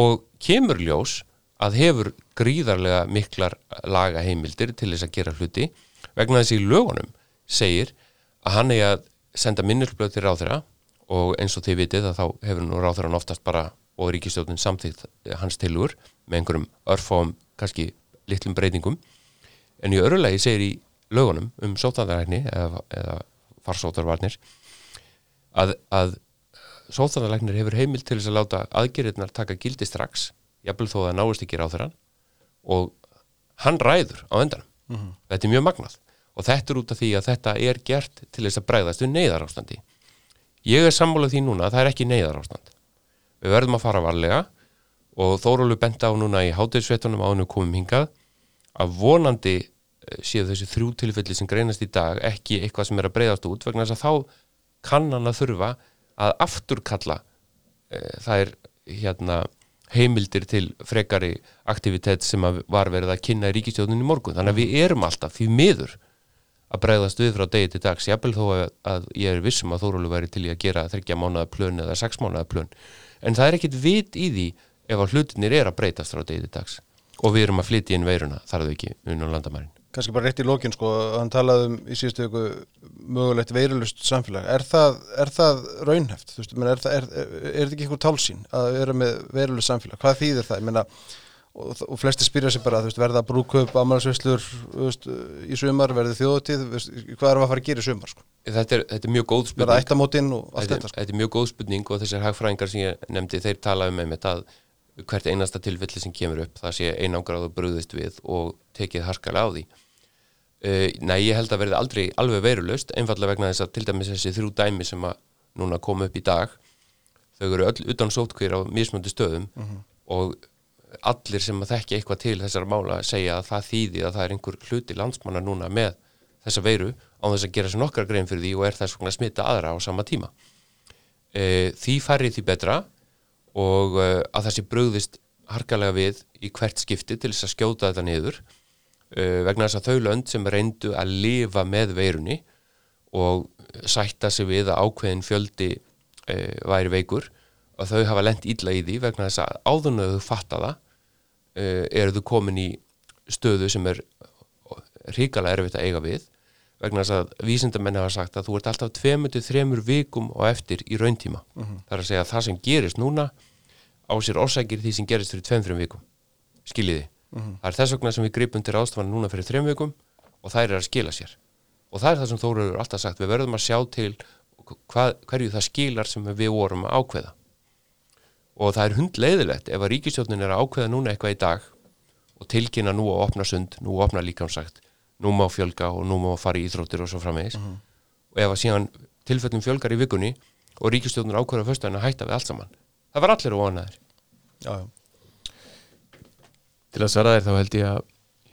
og kemur ljós að hefur gríðarlega miklar laga heimildir til þess að gera hluti. Vegna þess í lögunum segir að hann er að senda minnulblöð til ráþurra og eins og þið vitið að þá hefur nú ráþurran oftast bara og ríkistjóðin samþýtt hans tilur með einhverjum örfáum kannski litlum breytingum. En í öru lagi segir í lögunum um sóttvartalækni eða, eða farsóttarvarnir að, að sóttvartalæknir hefur heimil til þess að láta aðgerðirnar taka gildi strax jafnvel þó að það náist ekki ráþurann og hann ræður á endanum. Þetta er mjög magnað. Og þetta er út af því að þetta er gert til þess að bregðast við neyðarástandi. Ég er sammálað því núna að það er ekki neyðarástand við verðum að fara varlega og Þórólu benda á núna í hátegisvetunum ánum komum hingað að vonandi eh, séu þessi þrjú tilfelli sem greinast í dag ekki eitthvað sem er að breyðast út vegna þess að þá kann hann að þurfa að afturkalla e, það er hérna heimildir til frekari aktivitet sem var verið að kynna í ríkistjóðunni í morgun. Þannig að við erum alltaf því miður að bregðast við frá degi til dags. Jafnvel þó að, að ég er vissum að Þórólu væri til í að gera þryggja mánuða plön eða sex mánuða plön en það er ekkit vit í því ef að hlutinir er að breytast frá degi til dags og við erum að flytja inn veiruna þar þau ekki unna landamærin kannski bara rétt í lokin sko, hann talaði um í síðustu viku mögulegt veirulust samfélag er það, er það raunheft? Menn, er, það, er, er, þetta ekki eitthvað tálsýn að vera með veirulust samfélag? Hvað þýðir það? Ég meina, og, og flesti spyrja sig bara, veist, verða brúköp, ámælarsvislur í sumar, verði þjóðutíð hvað er að fara að gera í sumar? Sko? Þetta, þetta er mjög góð spurning þetta, sko. þetta er mjög góð spurning og þessar hagfræðingar sem ég nefndi þeir tala um einmitt að hvert einasta tilfelli sem kemur upp það sé einangráð og brúðist við og tekið harkalega á því Uh, nei, ég held að verði aldrei alveg veirulust, einfallega vegna þess að til dæmis þessi þrjú dæmi sem að núna koma upp í dag, þau eru öll utan sótkvír á mismöndi stöðum og allir sem að þekki eitthvað til þessara mála segja að það þýði að það er einhver hluti landsmanna núna með þessa veiru á þess að gera sér nokkra grein fyrir því og er þess vegna að smita aðra á sama tíma. Uh, því færri því betra og uh, að það sé bröðist harkalega við í hvert skipti til þess að skjóta þetta niður uh, vegna þess að þau lönd sem reyndu að lifa með veirunni og sætta sig við að ákveðin fjöldi uh, væri veikur og þau hafa lent illa í því vegna þess að áðun að þau fatta það eru þau komin í stöðu sem er ríkala erfitt að eiga við vegna þess að vísindamenn hafa sagt að þú ert alltaf 2-3 vikum og eftir í rauntíma. Það er að segja að það sem gerist núna á sér orsakir því sem gerist fyrir 2-3 vikum. Skiljiði. Það er þess vegna sem við gripum til ástofan núna fyrir 3 vikum og það er að skila sér. Og það er það sem Þóru eru alltaf sagt, við verðum að sjá til hvað, hverju það skilar sem við vorum að ákveða. Og það er hundleiðilegt ef að ríkistjónin er að ákveða núna eitthvað í dag og tilkynna nú að opna sund, nú að opna líkamsagt, nú má fjölga og nú má fara í íþróttir og svo framvegis og ef að síðan tilfellum fjölgar í vikunni og ríkistjónin ákveða föstudaginn að hætta við allt saman. Það var allir óanaðir. Til að svara þér þá held ég að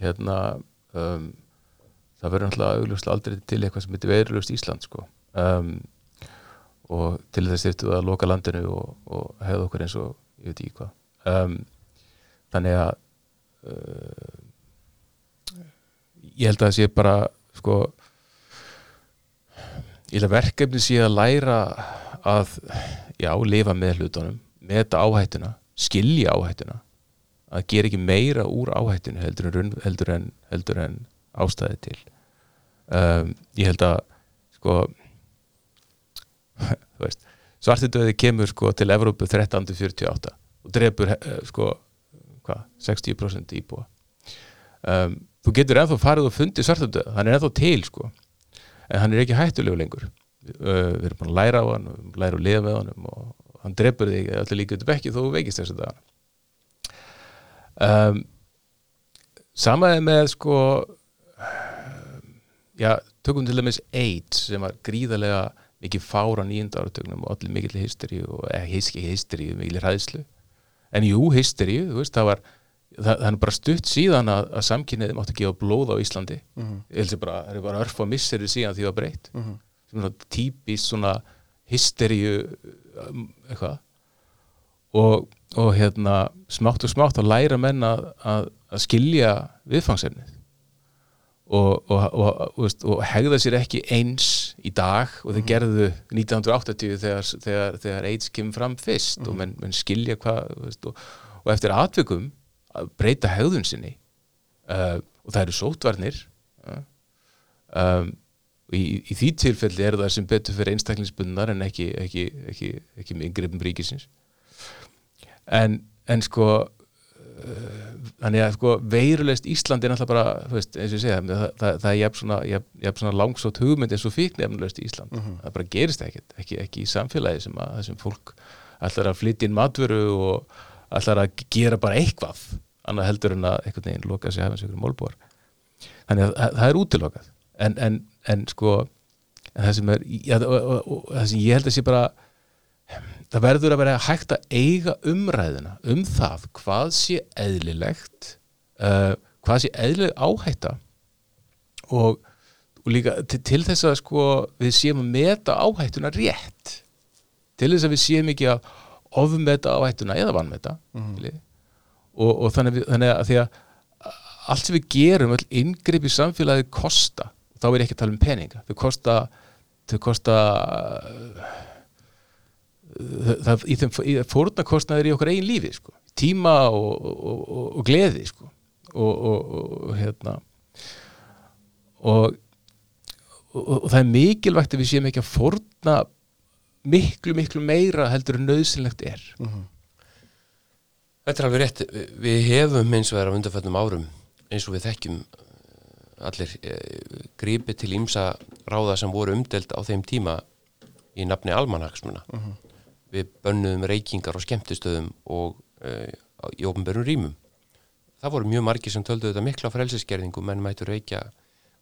hérna um, það verður náttúrulega augljóslega aldrei til eitthvað sem heitir veirulust Ísland sko um, og til þess þurftu að loka landinu og, og hefða okkur eins og ég veit ekki hvað. Um, þannig að uh, ég held að það sé bara sko ég held að verkefni sé að læra að já, lifa með hlutunum meta áhættuna, skilja áhættuna að gera ekki meira úr áhættinu heldur en, heldur en, heldur en ástæði til. Um, ég held að sko svartidöði kemur sko til Evrópu 1348 og drefur eh, sko hvað, 60% íbúa. Um, þú getur ennþá farið og fundið svartidöð hann er ennþá til sko en hann er ekki hættulegu lengur. Uh, við erum búin að læra á hann og læra að lifa með hann og hann drefur þig allir líka út bekki þó veikist þessu dag um, samaði með sko já, tökum til dæmis AIDS sem var gríðarlega mikið fára nýjunda áratögnum og allir mikill hysteri og eða hiski hysteri, mikill hræðslu. En jú, hysteri, þú veist, það var það, það er bara stutt síðan að, að samkynniði mátti gefa blóð á Íslandi. Ég held sem bara, það er bara örf og misseri síðan því það var breytt. Sem er típist svona hysteríu um, eitthvað. Og, og hérna smátt og smátt að læra menn að, að, að skilja viðfangsefnið og, og, og, hegða sér ekki eins í dag og þeir gerðu 1980 þegar, þegar, þegar AIDS kemur fram fyrst og menn, menn skilja hvað og eftir atvikum að breyta hegðun sinni uh, og það eru sótvarnir uh, um, í, í því tilfelli er það sem betur fyrir einstaklingsbundnar en ekki, ekki, ekki, ekki með yngreifum ríkisins. En, en sko þannig að sko veirulegst Íslandi er náttúrulega bara, þú veist, eins og ég segja það, það, það er jafn svona, svona langsótt hugmynd eins og fíknefnulegst Ísland. Það bara gerist ekkert, ekki, ekki í samfélagi sem að þessum fólk ætlar að flytja inn matvöru og ætlar að gera bara eitthvað annað heldur en að einhvern veginn loka sig hefðans ykkur málbúar. Þannig að það- það er útilokað. En, en, en sko en það sem er ja, og, og, og, það sem ég held að sé bara það verður að vera hægt að eiga umræðina um það hvað sé eðlilegt uh, hvað sé eðlileg áhætta. Og, og líka til, til þess að sko við séum að meta áhættuna rétt. Til þess að við séum ekki að ofmeta áhættuna eða vannmeta mm. og, og þannig, þannig að því að allt sem við gerum, öll inngrip í samfélagið kosta, þá er ekki að tala um peninga. Þau kosta þau kosta það, í þeim í fórnarkostnaður í okkar eigin lífi sko. tíma og, og, og, og gleði sko. og, og, og hérna og, og, og það er mikilvægt að við séum ekki að fórna miklu, miklu meira heldur en nöðsynlegt er Þetta er alveg rétt, við hefum eins og er á undarföllum árum eins og við þekkjum eh, allir eh, grípið til ímsa ráða sem voru umdelt á þeim tíma í nafni almanaksmuna. Við bönnuðum reykingar á skemmtistöðum og á- í ofnbörnum rýmum. Það voru mjög margir sem töldu þetta mikla frelsiskerðingu menn mættu reykja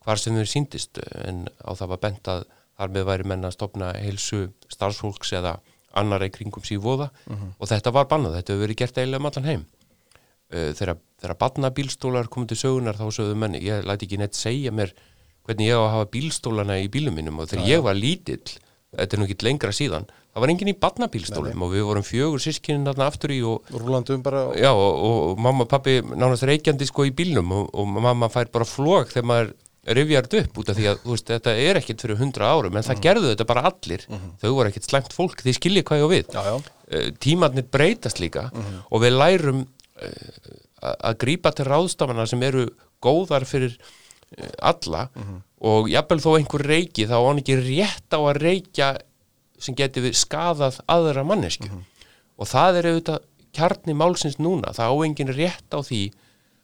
hvar sem þau síndist en á það var bent að þar með væri menn að stopna heilsu starfsfólks eða annar í kringum síð voða. Og þetta var bannað, þetta hefur verið gert eiginlega um allan heim. Uh, þegar, þegar badnabílstólar komið til sögunar þá sögðu menn, ég læti ekki neitt segja mér hvernig ég á að hafa bílstólana í bílum mínum. Og þegar ég var lítill þetta er nú ekki lengra síðan það var enginn í badnabílstólum og við vorum fjögur sískinin þarna aftur í og, Rúlandum bara já, og, og mamma og pappi nánast reykjandi sko í bílnum og, og mamma fær bara flog þegar maður rifjar þetta upp út af því að veist, þetta er ekkit fyrir hundra árum en það gerðu þetta bara allir. Þau voru ekkit slæmt fólk, þið skiljið hvað ég á við. Já, já, uh, tímarnir breytast líka og við lærum uh, að grípa til ráðstafana sem eru góðar fyrir uh, alla og jafnvel þó einhver reiki þá á hann ekki rétt á að reykja sem geti við skadað aðra mannesku og það er auðvitað kjarni málsins núna, það á engin rétt á því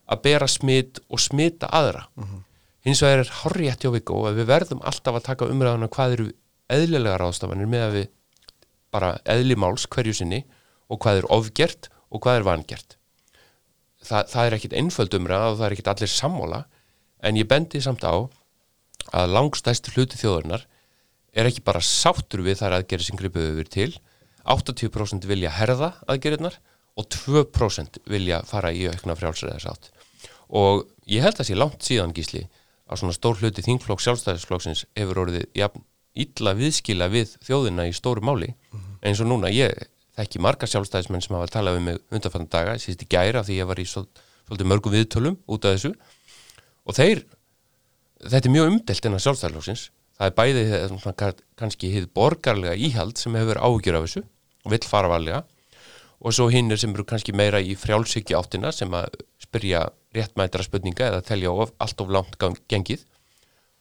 að bera smitt og smita aðra. Hins vegar er horrið hjá Viggo að við verðum alltaf að taka umræðuna hvað eru eðlilega ráðstafanir með að við bara eðli máls hverju sinni og hvað er ofgert og hvað er vangert. Þa, það er ekkit einföld umræða og það er ekkit allir sammála en ég bendi samt á að langstæstu hluti þjóðarinnar er ekki bara sáttur við þær aðgerið sem gripuðu yfir til. 80% vilja herða aðgerðirnar og 2% vilja fara í aukna frjálsræðarsátt og ég held að sé langt síðan gísli að svona stór hluti þingflokk sjálfstæðisflokksins hefur orðið jafn, illa viðskila við þjóðina í stóru máli eins og núna. Ég þekki marga sjálfstæðismenn sem hafa talað við mig undanfann daga, síðust í gæra því ég var í svol- svolítið mörgum viðtölum út af þessu. Og þeir þetta er mjög umdelt innan sjálfstæðarlóksins það er bæði eh, kannski hið borgarlega íhald sem hefur ágjur af þessu og vill fara varlega og svo hinnir sem eru kannski meira í frjálsykju áttina sem að spyrja réttmætara spurninga eða telja of, allt of langt gengið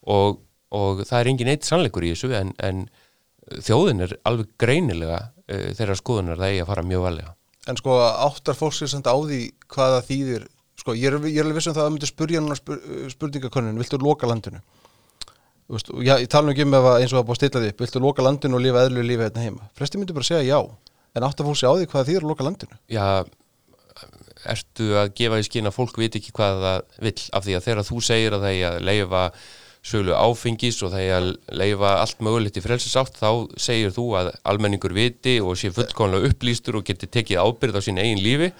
og, og það er engin eitt sannleikur í þessu en, en þjóðin er alveg greinilega uh, þeirra skoðunar það eigi að fara mjög valega en sko áttar fólk sér samt á því hvaða þýðir? Sko ég er, ég er alveg viss um það að það myndi spurja núna spur, spurningakonun, viltu loka landinu veist, já, ég tala nú ekki um ef að eins og að búið að stilla því viltu loka landinu og lifa eðlu lífi hérna heima? Flesti myndi bara segja já, en áttar fólk sér á því hvaða þýðir að loka landinu? Já, ertu að gefa í skinn að fólk veit ekki hvað það vill af því að þegar þú segir að það er að leifa sölu áfengis og það er að leifa allt mögulegt í frelsisátt þá segir þú að almenningur viti og sé fullkomlega upplýstur og geti tekið ábyrð á sín eigin lífi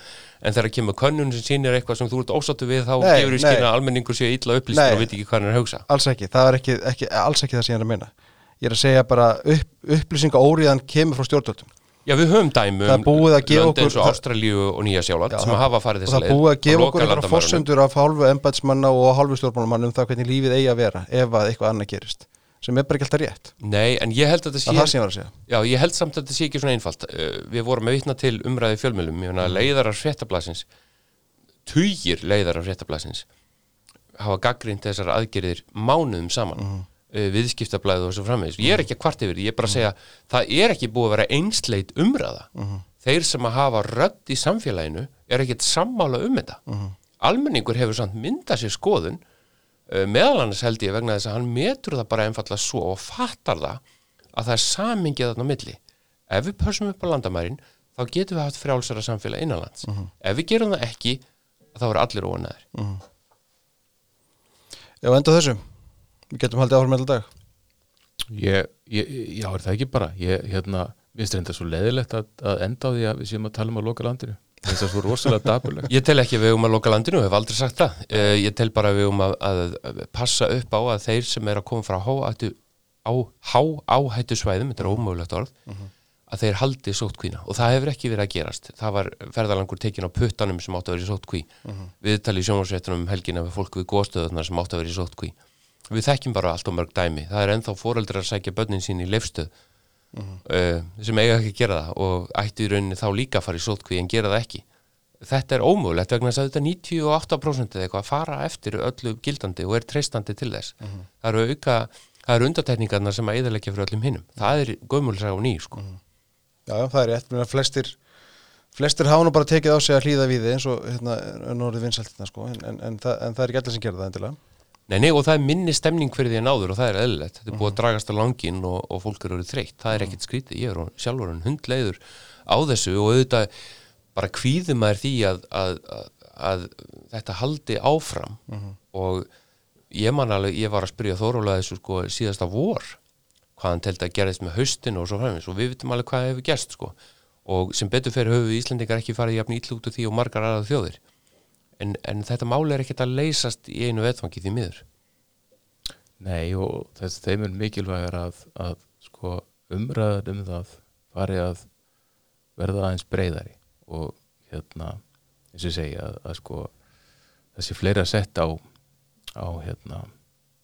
en þegar kemur könnun sem sýnir eitthvað sem þú ert ósáttu við þá Nei, gefur skinn nei. að almenningur sé illa upplýstur Nei. og veit ekki hvað hann er að hugsa. Alls ekki, það er ekki, ekki, alls ekki það sem ég er að meina. Ég er að segja bara upp, upplýsinga óriðan kemur frá stjórnvöldum. Já, við höfum dæmi Það um að lönd eins og það- Ástralíu og Nýja Sjáland Já, sem það- hafa farið og þessa það leið. búið að og gefa okkur landamærunum. fórsendur af hálfu embætsmanna og hálfu stjórnmálumann um það hvernig lífið eigi að vera ef að eitthvað annað gerist sem er bara ekki alltaf rétt. Nei, en ég held að þetta sé sem ég var að segja. Já, ég held samt að þetta sé ekki svona einfalt. Uh, Við vorum að vitna til umræði fjölmjölum Ég meina, leiðarar fréttablasins Tugir leiðarar fréttablasins hafa gaggrind þessar aðgerðir mánuðum saman mm. viðskiptablaðið og svo framvegis. Ég er ekki að kvart yfir, ég er bara að segja það er ekki búið að vera einsleit umræða. Þeir sem að hafa rödd í samfélaginu er ekkert sammála um þetta. Almenningur hefur samt myndað sér skoðun meðal annars held ég vegna þess að hann metur það bara einfallega svo og fattar það að það er samingið þarna á milli. Ef við pössum upp á landamærin þá getum við haft frjálsara samfélag innanlands. Ef við gerum það ekki þá eru allir óanæður Já, enda þessu við getum haldið áfram með dag. Ég, ég, já, er það ekki bara? Ég, hérna, minnst reynda svo leðilegt að, að enda á því að við séum að tala um að loka landinu þess að svo rosalega dapurlegt. Ég tel ekki við um að loka landinu, hef aldrei sagt það. Uh, ég tel bara við um að, að, passa upp á að þeir sem er að koma frá háættu á há áhættu svæðum, þetta er ómögulegt orð að þeir haldi sótkvína og það hefur ekki verið að gerast. Það var ferðalangur tekin á puttanum sem átti að vera í sótkví uh -huh. viðtali í sjónvarsveitunum um helgina við fólk við góðstöðunar sem átti að vera í sótkví við þekkjum bara allt og mörg dæmi. Það er ennþá fóreldrar að sækja börnin sín í leifstöð uh -huh. uh, sem eiga ekki að gera það og ætti í rauninni þá líka að fara í sótkví en gera það ekki. Þetta er ómögulegt vegna þess að þetta 98% eða eitthvað fara eftir öllu gildandi og er treystandi til þess. Það eru auka það eru undatækningarna sem að eðalegja fyrir öllum hinnum það er gömulsag og ný sko. Já, já, það er rétt, mér að flestir flestir nú bara tekið á sig að hlýða við þið eins og hérna, norðið vinsæltina sko, en, en, en, það, en það er ekki allir sem gerða það endilega Nei, nei, og það er minni stemning fyrir því að náður og það er eðlilegt, þetta er búið að dragast á langin og, og fólk eru þreytt, það er ekkit skrítið. Ég er sjálfur en hundleiður á þessu og auðvitað bara kvíðum að því að, að, að, að þetta haldi áfram. Og ég man alveg, ég var að spyrja Þóróla þessu sko síðasta vor hvað hann teldi að gerðist með haustin og svo fræmis og við vitum alveg hvað hefur gerst sko. Og sem betur fyrir höfu Íslandingar ekki farið jafn ítl út úr því og margar aðrað þjóðir en, en þetta máli er ekkert að leysast í einu vetfangi því miður. Nei og þess þeim er mikilvægur að, að sko umræðar um það fari að verða aðeins breyðari og hérna eins og segja að, að sko þessi fleira sett á á hérna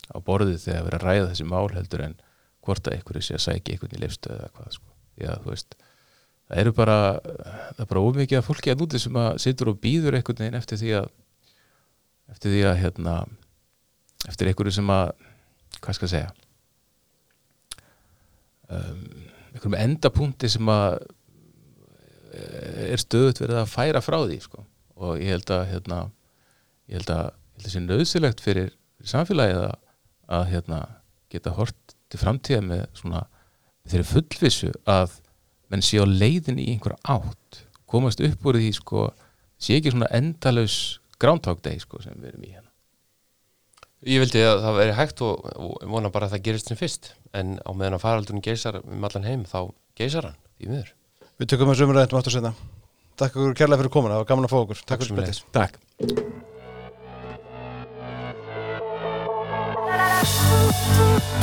á borðið þegar verið að ræða þessi mál heldur en hvort að einhverju sé að sækja einhvern í leifstöðu eða hvað sko. Já þú veist það eru bara það er bara ómikið að fólki að núti sem að situr og býður einhvern veginn eftir því að eftir því að hérna eftir einhverju sem að hvað skal að segja um, einhverjum endapunkti sem að er stöðut verið að færa frá því sko. og ég held að hérna, ég held að, ég að sé nöðsilegt fyrir, fyrir samfélagið að, að hérna, geta hort til framtíða með svona þeirri fullvissu að menn séu leiðin í einhverja átt komast upp úr því sko sé ekki svona endalus grántákdegi sko sem við erum í hérna. Ég vildi að það veri hægt og, og vona bara að það gerist sem fyrst en á meðan að faraldun geysar um allan heim þá geysar hann í miður. Við tökum þessu umræðum átt og setna Takk okkur kærlega fyrir komuna, það var gaman að fá okkur. Takk fyrir spiltis Takk. Takk.